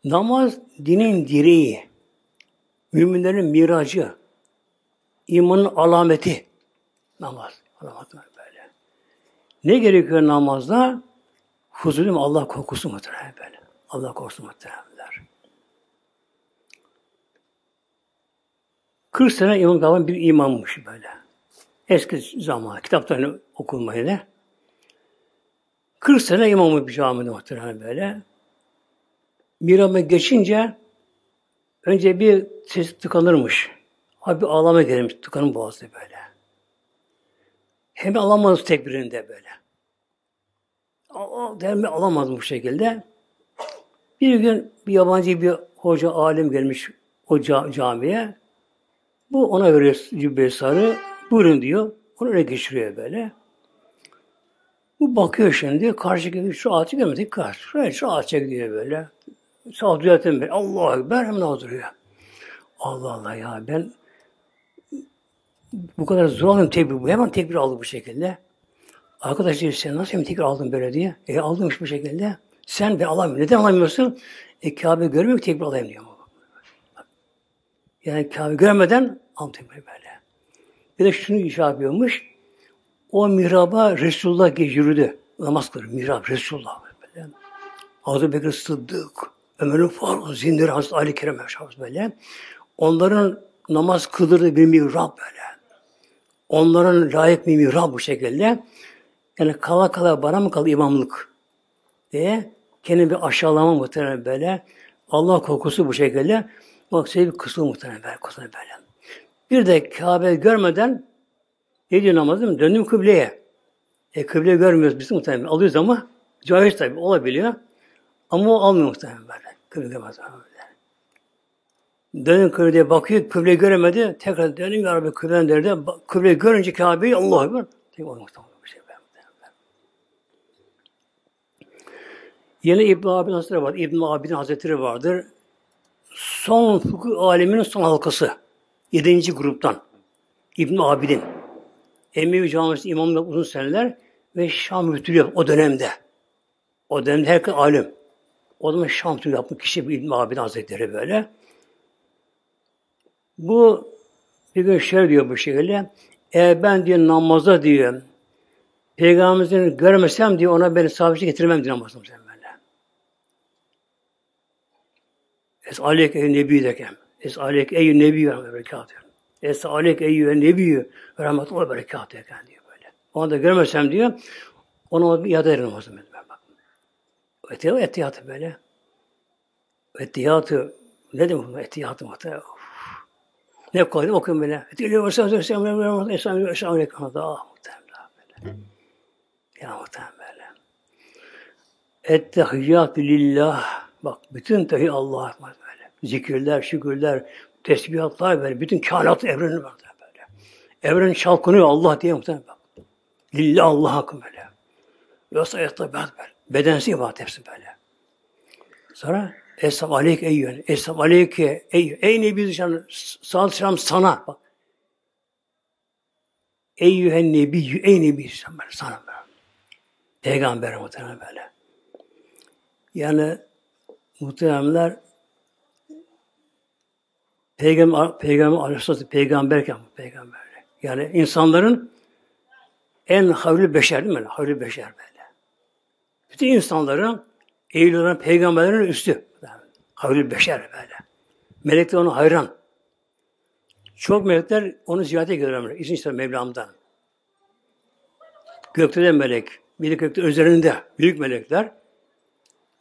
Namaz dinin direği, müminlerin miracı, imanın alameti namaz. Alameti. Ne gerekiyor namazda? Huzurlu Allah korkusu muhtemelen böyle. Allah korkusu muhtemelenler. 40 sene İmam Gavan bir imammış böyle. Eski zaman, kitaplarını okunmayı da. 40 sene imamı bir camide muhtemelen böyle. Miram'a geçince önce bir ses tıkanırmış. Abi ağlama gelmiş, tıkanın boğazı böyle. Hem alamaz tekbirinde böyle. Derme alamaz bu şekilde. Bir gün bir yabancı bir hoca, alim gelmiş o camiye. Bu ona veriyor cübbe sarı. Buyurun diyor. Onu öyle geçiriyor böyle. Bu bakıyor şimdi. Karşı şu ağaçı görmedik. Karşı. Şuraya şu ağaça gidiyor böyle. Sağ düzeltin Allah Ekber hemen duruyor. Allah Allah ya ben bu kadar zor alayım tekbir bu. Hemen tekbir aldı bu şekilde. Arkadaş diyor sen nasıl tekbir aldın böyle diye. E aldımmış bu şekilde. Sen de alamıyorsun. Neden alamıyorsun? E Kabe görmüyor tekbir alayım diyor. Yani Kabe görmeden tekbir böyle. Bir de şunu icra yapıyormuş. O mihraba Resulullah yürüdü. Namaz kılıyor. Mihrab Resulullah. Böyle. Hazreti Bekir Sıddık, Ömer'in Faruk, Zindir, Hazreti Ali Kerem böyle. Onların namaz kıldırdığı bir mihrab böyle. Onların layık bir mihrab bu şekilde. Yani kala kala bana mı kaldı imamlık diye kendi bir aşağılama muhtemelen böyle. Allah korkusu bu şekilde. Bak şey bir kısmı muhtemelen böyle, kısmı böyle. Bir de Kabe görmeden ne diyor namaz değil mi? Döndüm kıbleye. E kıble görmüyoruz biz muhtemelen. Alıyoruz ama caiz tabi olabiliyor. Ama o almıyor muhtemelen böyle. Kıble görmez. Dönün kıbleye bakıyor, kıble göremedi. Tekrar dönün ya Rabbi kıblen derdi. Kıble görünce Kabe'yi Allah'a Ekber. Tek olmak bir şey. Yine İbn Abidin Hazretleri var. İbn Abidin Hazretleri vardır. Son fıkıh aleminin son halkası. Yedinci gruptan. İbn Abidin. Emevi Camisi imamla uzun seneler ve Şam müftülüğü o dönemde. O dönemde herkes alim. O zaman Şam müftülüğü yapmış kişi İbn Abidin Hazretleri böyle. Bu bir gün şöyle diyor bu şekilde. Eğer ben diyor namaza diyor Peygamberimizin görmesem diyor ona beni sabitçi getirmem diyor namazım böyle. Es aleyk ey nebi dekem. Es aleyk ey nebi ve berekat diyor. Es aleyk ey nebi ve rahmetullah berekat diyor böyle. Onu da görmesem diyor ona yada ederim namazım ben bak. Etiyatı, etiyatı böyle. Etiyatı ne demek etiyatı muhtemelen? Ne koydum okuyun böyle. Diliyor Resulullah Aleyhisselam Esselam Esselam Aleyküm. Daha muhtemelen böyle. Ya muhtemelen böyle. Ettehiyyatü lillah. Bak bütün tehi Allah'a böyle. Zikirler, şükürler, tesbihatlar böyle. Bütün kainat evreni var böyle. Evren çalkınıyor Allah diye muhtemelen bak. Lillah Allah hakkı böyle. Yoksa yatta böyle. Bedensi ibadet hepsi böyle. Sonra Esselam aleyk eyyühen. Esselam aleyke ey Ey Nebi Zişan, sağ selam sana. Bak. Eyyühen Nebi, ey Nebi böyle sana böyle. Peygamber muhtemelen böyle. Yani muhteremler Peygamber, Peygamber Aleyhisselatü peygamberken peygamber. Yani insanların en havli beşer değil mi? Havli beşer böyle. Bütün insanların eğil peygamberlerin üstü. Havli beşer böyle. Melekler ona hayran. Çok melekler onu ziyarete gelirler. İzin ister Mevlam'dan. Gökte de melek. Bir de gökte üzerinde büyük melekler.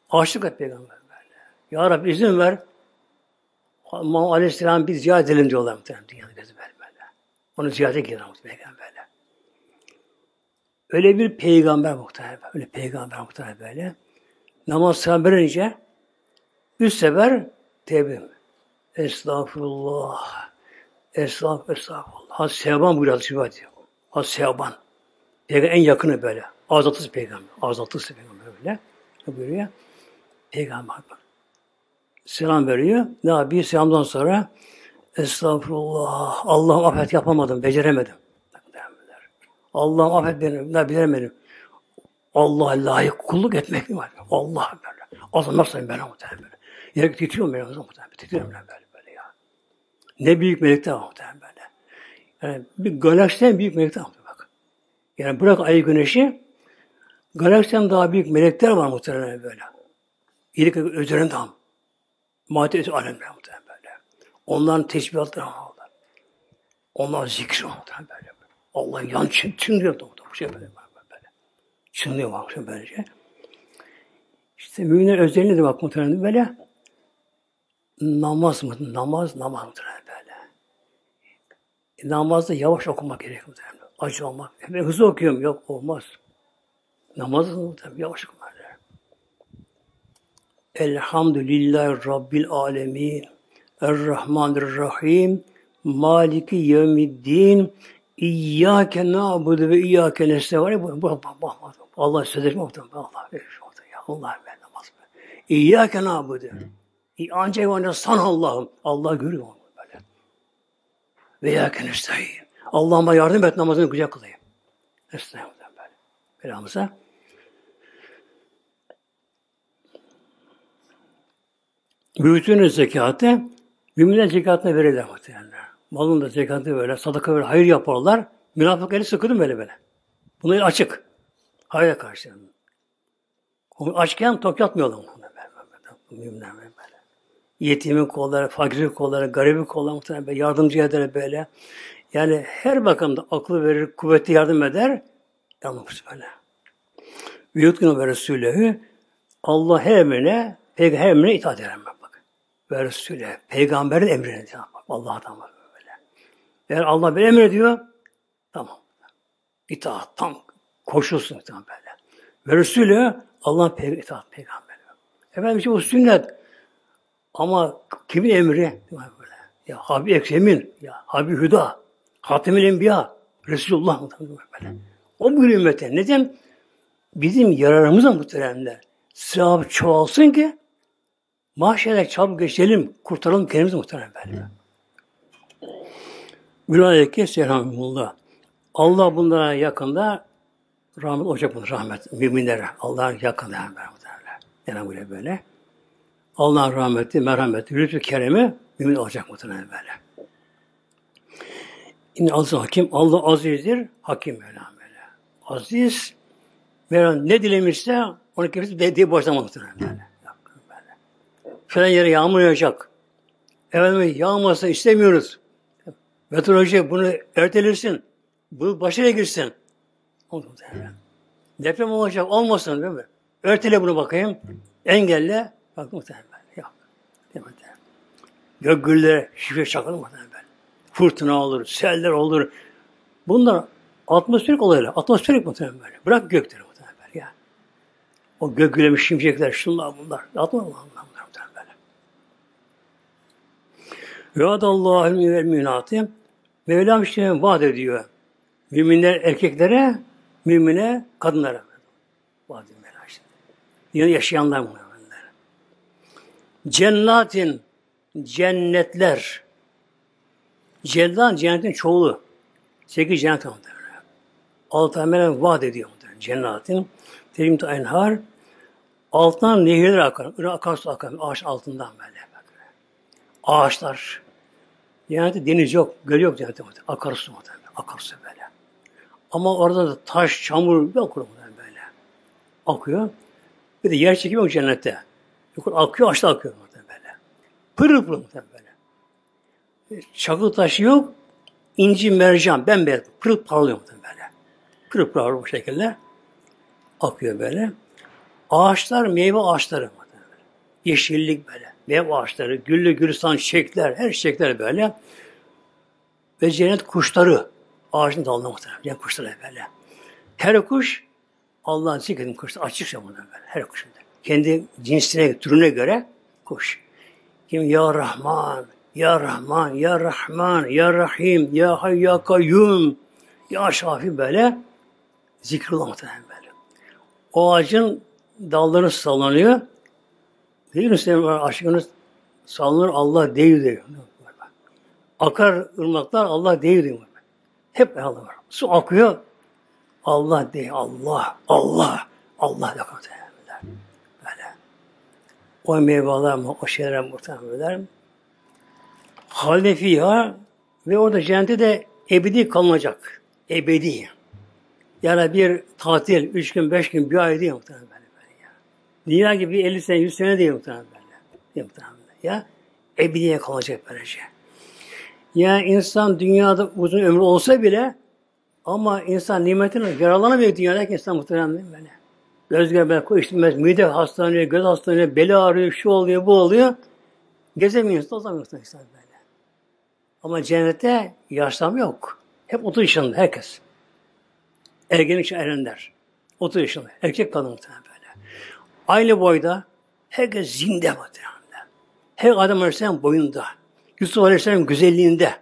Aşık et peygamber. Ya Rabbi izin ver. Muhammed Aleyhisselam biz ziyaret edelim diyorlar muhtemelen dünyada gözü böyle. Onu ziyarete gidiyorlar muhtemelen böyle. Öyle bir peygamber muhtemelen öyle peygamber muhtemelen böyle. Namaz selam verince üç sefer tevbe. Estağfurullah. Estağfurullah. Estağfurullah. Haz Sevban buyuruyor Hazreti diyor. Haz Sevban. Peygamber en yakını böyle. Azatlısı peygamber. Azatlısı peygamber böyle. Ne buyuruyor? Peygamber bak. Selam veriyor. Ne yapıyor? Selamdan sonra Estağfurullah. Allah'ım affet yapamadım. Beceremedim. Allah'ım affet beni. Ne bilemedim. Allah'a layık kulluk etmek mi var? Allah böyle. Azamazsın ben muhtemelen böyle. Yere titriyorum ben muhtemelen. Titriyorum ben böyle böyle ya. Ne büyük melekler var muhtemelen. Yani bir galaksiden büyük melekler var bak. Yani bırak ayı güneşi galaksiden daha büyük melekler var muhtemelen böyle. İyilik üzerinde tam. Madde ötü alemler muhtemelen böyle. Onların teşbihatları var. Onlar zikri muhtemelen böyle. Allah yan çın, çınlıyor da bu şey böyle çınlıyor bakmışım böylece. İşte müminler özelliğine de bak muhtemelen böyle namaz mı? Namaz, namaz muhtemelen böyle. E, namazda yavaş okumak gerekiyor muhtemelen. Acı olmak. E, ben hızlı okuyorum. Yok olmaz. Namaz muhtemelen yavaş okumak. Elhamdülillahi Rabbil Alemin. Errahmanirrahim. Maliki yevmiddin. İyyâke nâbudu ve iyyâke nestevâne. Bu, bu, bu, Allah sözleşme muhtemelen. Allah verir. Ya Allah ben namaz. İyyâke nâbudu. Ancak ona san Allah'ım. Allah görüyor onu böyle. Ve iyyâke nestevîn. Allah'ıma yardım et namazını güzel kılayım. Estağfurullah böyle. Belamıza. Büyütünün zekatı, müminler zekatını verirler muhtemelen. Malın da zekatı böyle, sadaka böyle, hayır yaparlar. Münafık eli sıkılır böyle böyle. Bunlar açık. Hayra karşı. Açken tok yatmıyorlar. Müminler böyle. Yetimin kolları, fakirin kolları, garibin kolları muhtemelen böyle, yardımcı eder böyle. Yani her bakımda aklı verir, kuvveti yardım eder. Yanılmış böyle. Ve yutkunu ve Resulühü Allah her emrine, her emrine itaat eder. Ve Resulühü, peygamberin emrine. Bak, Allah'tan bak böyle. Eğer Allah bir emrediyor, tamam. İtaat tam koşulsun tamam böyle. Ve Resulü Allah'ın peyg itaat peygamberi. Efendim işte bu sünnet. Ama kimin emri? Böyle. Ya Habib Eksem'in, ya Habib Hüda, Hatemül Enbiya, Resulullah böyle. O bir ümmete. Neden? Bizim yararımıza muhteremler. Sevap çoğalsın ki mahşere çabuk geçelim, kurtaralım kendimizi muhterem böyle. Mülayeke selamullah. Allah bunlara yakında rahmet olacak bunlar rahmet. Müminlere. Allah'ın yakında yani yani böyle böyle. Allah'ın rahmeti, merhameti, lütfü keremi mümin olacak muhtemelen böyle. Yine aziz hakim, Allah azizdir, hakim Mevlam böyle. Aziz, Mevlam ne dilemişse onu kimse dediği boşlama muhtemelen böyle. Falan yere yağmur yağacak. Efendim yağmasa istemiyoruz. Meteoroloji bunu ertelirsin. Bu başarıya girsin. Deprem olacak, olmasın değil mi? Örtele bunu bakayım. Engelle. Bak muhtemelen. Yok. Gök gülleri şifre çakılır muhtemelen. Fırtına olur, seller olur. Bunlar atmosferik olaylar. Atmosferik muhtemelen. Bırak gökleri muhtemelen böyle. Ya. O gök gülemiş şimşekler, şunlar bunlar. Atma bunlar muhtemelen böyle. Ve adallâhu vel münâti Mevlam işte vaat ediyor. Müminler erkeklere, mümine kadınlara. Vaat ediyor. Yine yaşayanlar bunlar. Cennatin cennetler. Cennet cennetin çoğulu. Sekiz cennet var. Altı amelen vaat ediyor. Cennetin. Terim enhar. Altından nehirler akar. Irak akarsu akar. Ağaç altından böyle. Ağaçlar. Cennette deniz yok. Göl yok cennette. Akarsu muhtemelen. Akarsu böyle. Ama orada da taş, çamur yok muhtemelen böyle. Akıyor. Bir de yer çekimi yok cennette. Yukarı akıyor, aşağı akıyor muhtemelen böyle. Pırıl pırıl muhtemelen böyle. Çakıl taşı yok. inci mercan, bembeyaz. Pırıl parlıyor muhtemelen böyle. Pırıl pırıl bu şekilde. Akıyor böyle. Ağaçlar, meyve ağaçları muhtemelen. Yeşillik böyle. Meyve ağaçları, güllü gülistan çiçekler, her çiçekler böyle. Ve cennet kuşları. Ağacın dalına muhtemelen. Cennet kuşları böyle. Her kuş Allah'ın zikredin kuşları. Açıkça bunlar böyle. Her kuşun kendi cinsine, türüne göre kuş. Kim? Ya Rahman, Ya Rahman, Ya Rahman, Ya Rahim, Ya Hay, Ya Kayyum, Ya Şafi böyle zikrullah muhtemelen böyle. O ağacın dalları sallanıyor. Değil mi senin aşkınız sallanır Allah değil diyor. Akar ırmaklar Allah değil diyor. Hep Allah var. Su akıyor. Allah değil. Allah. Allah. Allah. Allah. O meyveler, o şeyler muhtemelen. Halde fiha ve orada cennette de ebedi kalınacak. Ebedi. Yani bir tatil, üç gün, beş gün, bir ay değil muhtemelen böyle. Dünya gibi 50 sene, 100 sene değil muhtemelen böyle. Muhtemelen. Ya ebediye kalacak böylece. Yani insan dünyada uzun ömrü olsa bile ama insan nimetine yararlanamıyor dünyadaki insan muhtemelen böyle. Göz göbek koşturmaz, mide hastalanıyor, göz hastalanıyor, beli ağrıyor, şu oluyor, bu oluyor. Gezemiyorsun, tozamıyorsun insan böyle. Ama cennette yaşlanma yok. Hep 30 yaşında herkes. Ergenlik için erenler. 30 yaşında. Erkek kadın muhtemelen. Aynı boyda herkes zinde muhtemelen. Her adam Aleyhisselam boyunda. Yusuf Aleyhisselam güzelliğinde.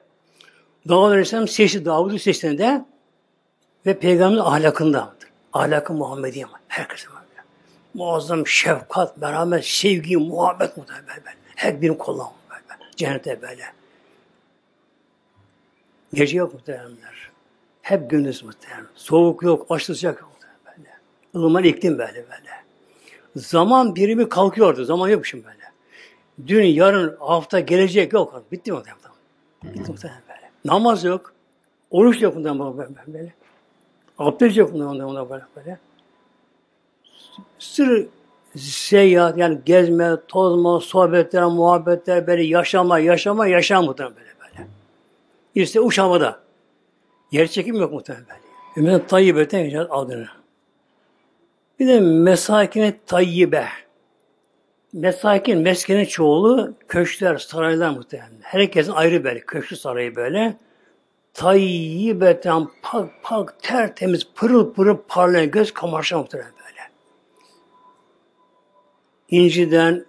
Davud Aleyhisselam seçti, Davud'u seçtiğinde ve Peygamberin ahlakında. Ahlakı Muhammediye herkese var. Muazzam şefkat, merhamet, sevgi, muhabbet muhtemelen. Her birini kullanma böyle. Cennete böyle. Gece yok muhtemelenler. Hep gündüz muhtemelen. Soğuk yok, aşırı sıcak yok muhtemelen. Ilıman iklim böyle böyle. Zaman birimi kalkıyordu. Zaman yok şimdi böyle. Dün, yarın, hafta, gelecek yok. Bitti mi muhtemelen? Bitti muhtemelen böyle. Namaz yok. Oruç yok muhtemelen böyle. Abdest yok onlar böyle böyle. Sır seyahat yani gezme, tozma, sohbetler, muhabbetler, böyle yaşama, yaşama, yaşam muhtemelen böyle böyle. İşte uç havada. Yer çekim yok muhtemelen. Ümmet Tayyibe'den geçer adını. Bir de mesakine tayyibe. Mesakin, meskenin çoğulu köşkler, saraylar muhtemelen. Herkesin ayrı böyle, köşkü sarayı böyle. tayyibeten pak pak tertemiz pırıl pırıl parlayan göz kamaşan muhtemelen böyle. İnciden,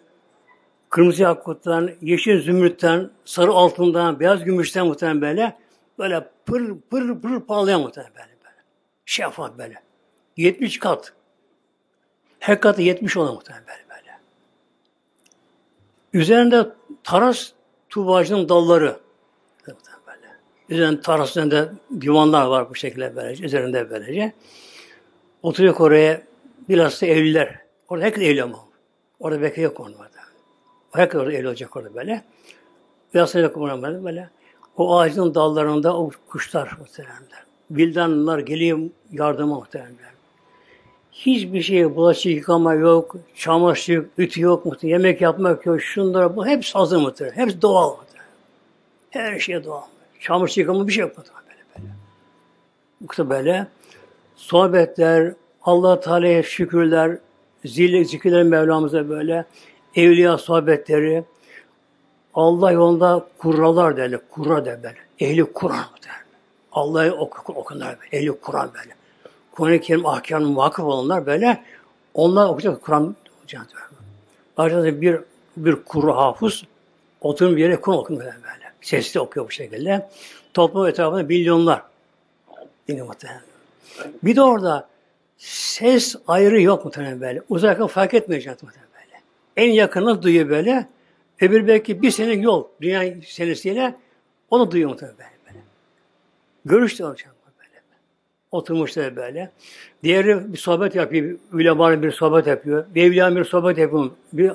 kırmızı yakuttan, yeşil zümrütten, sarı altından, beyaz gümüşten muhtemelen böyle böyle pır pır pır parlayan muhtemelen böyle. böyle. Şeffaf böyle. 70 kat. Her katı 70 olan muhtemelen böyle. Üzerinde taras tubacının dalları. Böyle. Üzerinde taras üzerinde divanlar var bu şekilde böylece. Üzerinde böylece. Oturuyor oraya bilhassa evliler. Orada herkes evli ama. Orada bekle yok onun orada. Herkes orada evli olacak orada böyle. Bilhassa yok böyle. böyle. O ağacın dallarında o kuşlar muhtemelenler. Bildanlar geliyor yardıma muhtemelenler. Hiçbir şeye bulaşık yıkama yok, çamaşır, ütü yok muhtemelen, yemek yapmak yok, şunlara bu hepsi hazır muhtemelen, hepsi doğal muhtemelen. Her şey doğal. Çamaşır yıkama bir şey yok muhtemelen böyle böyle. Yoksa böyle sohbetler, Allah Teala'ya şükürler, zil zikirler Mevlamıza böyle, evliya sohbetleri, Allah yolunda kurralar derler, kurra derler. Ehli Kur'an derler. Allah'ı ok okunlar ehli Kur'an böyle. Kur'an-ı Kerim ahkamına vakıf olanlar böyle, onlar okuyacak Kur'an okuyacak. Ayrıca bir bir kuru hafız oturum bir yere Kur'an okuyor böyle. Sesli okuyor bu şekilde. Toplum etrafında milyonlar. Muhtemelen. Bir de orada ses ayrı yok muhtemelen böyle. Uzaktan fark etmeyecek muhtemelen böyle. En yakını duyuyor böyle. Öbür belki bir sene yol dünya senesiyle onu duyuyor muhtemelen böyle. böyle. Görüş de olacak böyle. Oturmuşlar böyle. Diğeri bir sohbet yapıyor. Ülemanın bir sohbet yapıyor. Bir evliyanın bir sohbet yapıyor. Bir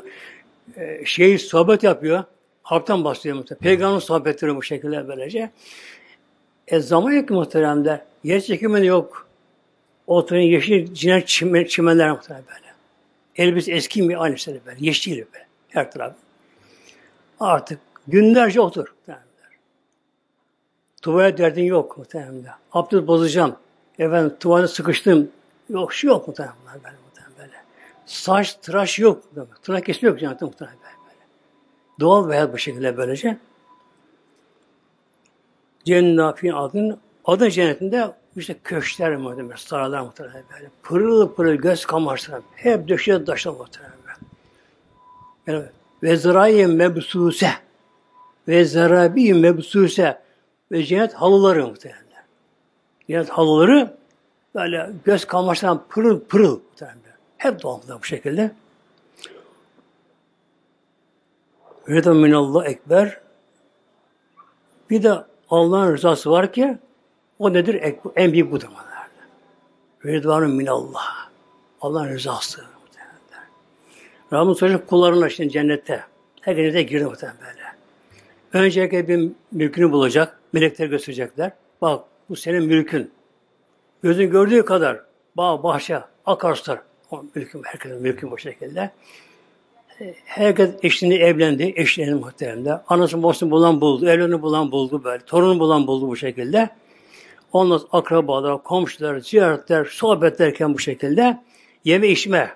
e, şey sohbet yapıyor. Halktan bahsediyor muhtemelen. Peygamber sohbetleri bu şekilde böylece. E zaman yok muhteremler. Yer çekimi yok. Oturun yeşil ciner çimen, çimenler muhtemelen böyle. Elbis eski mi aynı şey böyle. Yeşil böyle. Her taraf. Artık günlerce otur. Tuvalet derdin yok muhtemelen. Abdest bozacağım. Efendim tuvalete sıkıştım. Yok şu yok muhtemelen. Böyle, muhtemelen böyle. Saç, tıraş yok. Tırnak kesimi yok cennette muhtemelen böyle. Doğal ve hayat bu şekilde böylece. Cennetin adın adı cennetinde işte köşkler muhtemelen, saraylar muhtemelen böyle. Pırıl pırıl göz kamaştıran. Hep döşe taşlar muhtemelen böyle. Yani, ve zirayi mebsuse ve zarabi mebsuse ve cennet halıları muhtemelen. Cennet halıları böyle göz kamaştıran pırıl pırıl. Hep doğal bu şekilde. Rıdın minallah ekber. Bir de Allah'ın rızası var ki o nedir? En büyük budur. Rıdvanın minallah. Allah'ın rızası. Rabbim soracak kullarına şimdi cennette. Herkese de girdi muhtemelen böyle. Önce bir mülkünü bulacak. Melekler gösterecekler. Bak bu senin mülkün. Gözün gördüğü kadar bağ, bahçe, akarsular. O mülkün, herkesin mülkün bu şekilde. Herkes eşini evlendi, eşlerini muhteremde. Anasını babasını bulan buldu, evlerini bulan buldu böyle. Torunu bulan buldu bu şekilde. Ondan akrabalar, komşular, ziyaretler, sohbet derken bu şekilde yeme içme.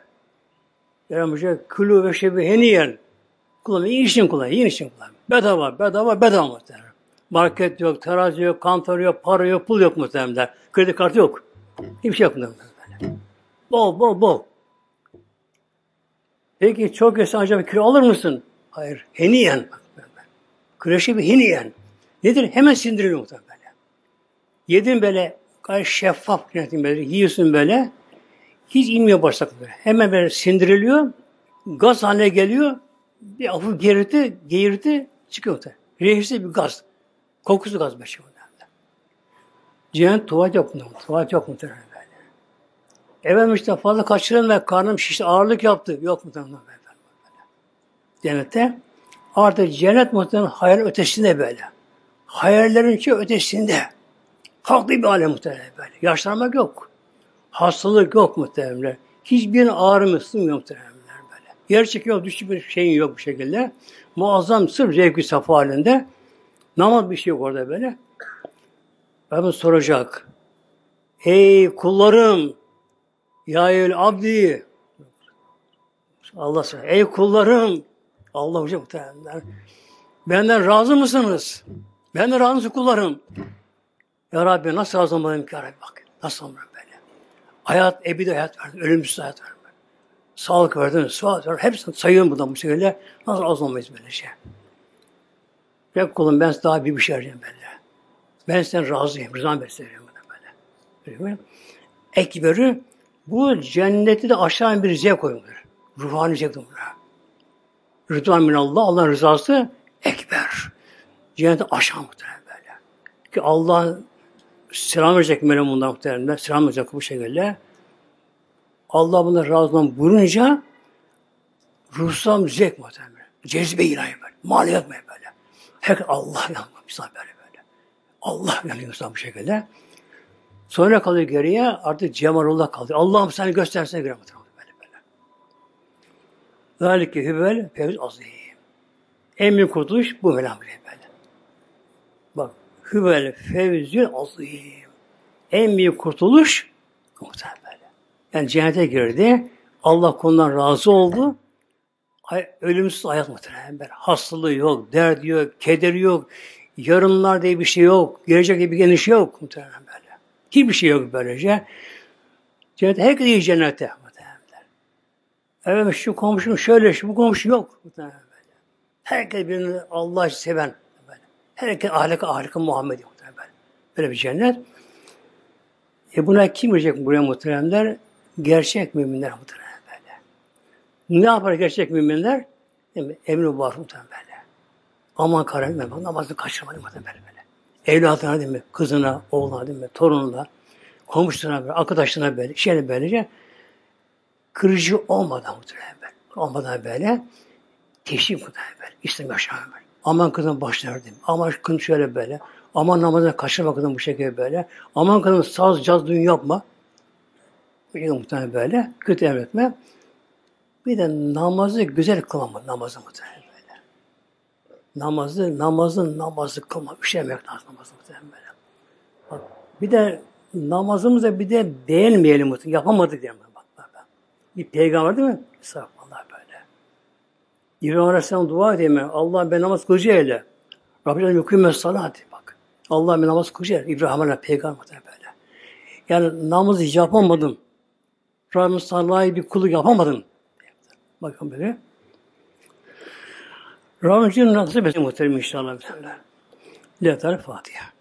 Yani şey, külü ve şebi heniyen. Kullanın, iyi için kullanın, iyi için kullanın. Bedava, bedava, bedava muhtemelen. Market yok, terazi yok, kantor yok, para yok, pul yok muhtemelen. Kredi kartı yok. Hiçbir şey yok muhtemelen. Bol, bol, bol. Peki çok yesen acaba kilo alır mısın? Hayır. Heniyen. Küreşi bir heniyen. Nedir? Hemen sindiriliyor muhtemelen. Yedin böyle gayet şeffaf böyle. Yiyorsun böyle. Hiç inmiyor bağırsak böyle. Hemen böyle sindiriliyor. Gaz haline geliyor. Bir hafif gerirti, geğirti çıkıyor muhtemelen. Rehirsi bir gaz. Kokusu gaz bir şey Cennet tuvalet yok mu? Tuvalet yok muhtemelen. Efendim işte fazla kaçırın ve karnım şişti, ağırlık yaptı. Yok böyle. Cennette. Artık cennet muhtemelen hayal ötesinde böyle. Hayallerin ki ötesinde. Farklı bir alem muhtemelen böyle. Yaşlanmak yok. Hastalık yok muhtemelen. Hiçbir ağrı ısınmıyor muhtemelen böyle. Yer çekiyor, düşük bir şeyin yok bu şekilde. Muazzam sırf zevki safa halinde. Namaz bir şey yok orada böyle. Rabbim soracak. Ey kullarım, ya el abdi. Allah söylüyor. Ey kullarım. Allah hocam muhtemelen. Benden razı mısınız? Benden razı mısınız kullarım? Ya Rabbi nasıl razı olmalıyım ki ya Rabbi bak. Nasıl olmalıyım böyle. Hayat, ebedi hayat verdin. Ölümsüz hayat verdin. Sağlık verdin, sıhhat verdin. Hepsini sayıyorum buradan bu şekilde. Nasıl razı olmayız böyle şey. Ya kulum ben daha bir bir şey arayacağım böyle. Ben sizden razıyım. Rızam besleyeceğim böyle. böyle. böyle. Ekberi bu cenneti de aşağı bir zevk koymuyor. Ruhani zevk bunlar. Rıdvan minallah, Allah'ın rızası ekber. Cenneti aşağı muhtemelen böyle. Ki Allah selam verecek melem bundan muhtemelen. Selam verecek bu şekilde. Allah bunlar razı olan buyurunca ruhsal zevk muhtemelen. Cezbe ilahi böyle. Maneviyat böyle. Her Allah yanmak insan böyle böyle. Allah yanıyor insan bu şekilde. Sonra kalıyor geriye artık Cemalullah kalıyor. Allah'ım seni göstersene göre böyle böyle. Zalike hüvel fevz azim. En büyük kurtuluş bu böyle böyle. Bak hüvel fevzül azim. En büyük kurtuluş muhtemelen böyle. Yani cennete girdi. Allah konudan razı oldu. Ay, ölümsüz hayat muhtemelen. Hastalığı yok, derdi yok, kederi yok, yarınlar diye bir şey yok, gelecek diye bir geniş yok muhtemelen böyle. Hiçbir şey yok böylece. Cennet herkes iyi cennette muhtemelen. Evet şu komşum şöyle, şu bu komşu yok muhtemelen böyle. Herkes birini Allah seven böyle. Herkes ahlaka ahlaka Muhammed muhtemelen böyle. Böyle bir cennet. E buna kim girecek buraya muhteremler? Gerçek müminler muhterem. Ne yapar gerçek müminler? Emri var muhterem böyle. Aman kararım ben namazı kaçırmadım muhterem böyle. Evladına değil mi? Kızına, oğluna değil mi? Torununa, komşusuna böyle, arkadaşlarına böyle, şeyle böylece kırıcı olmadan muhterem böyle. Olmadan böyle teşvik muhterem böyle. İslam yaşamı böyle. Aman kızım başlar değil mi? Aman kızım şöyle böyle. Aman namazını kaçırma kızım bu şekilde böyle. Aman kızım saz, caz, düğün yapma. Muhtemelen böyle. Kötü emretme. Bir de namazı güzel kılma namazı muhtemelen böyle. Namazı, namazı, namazı kılma. Üşemek lazım namazı muhtemelen böyle. Bak, bir de namazımızda bir de beğenmeyelim muhtemelen. Yapamadık diyelim. Bak, bak, bak. Bir peygamber değil mi? Estağfurullah böyle. İbrahim Aleyhisselam dua edeyim. Allah ben namaz kılıcı eyle. Rabbim yukûme salat. Bak. Allah ben namaz eyle. İbrahim Aleyhisselam peygamber böyle. Yani namazı yapamadım. Rabbim sana bir kulu yapamadın. Bakın böyle. Rabbim nasip etsin muhterem inşallah. Lillahi Fatiha.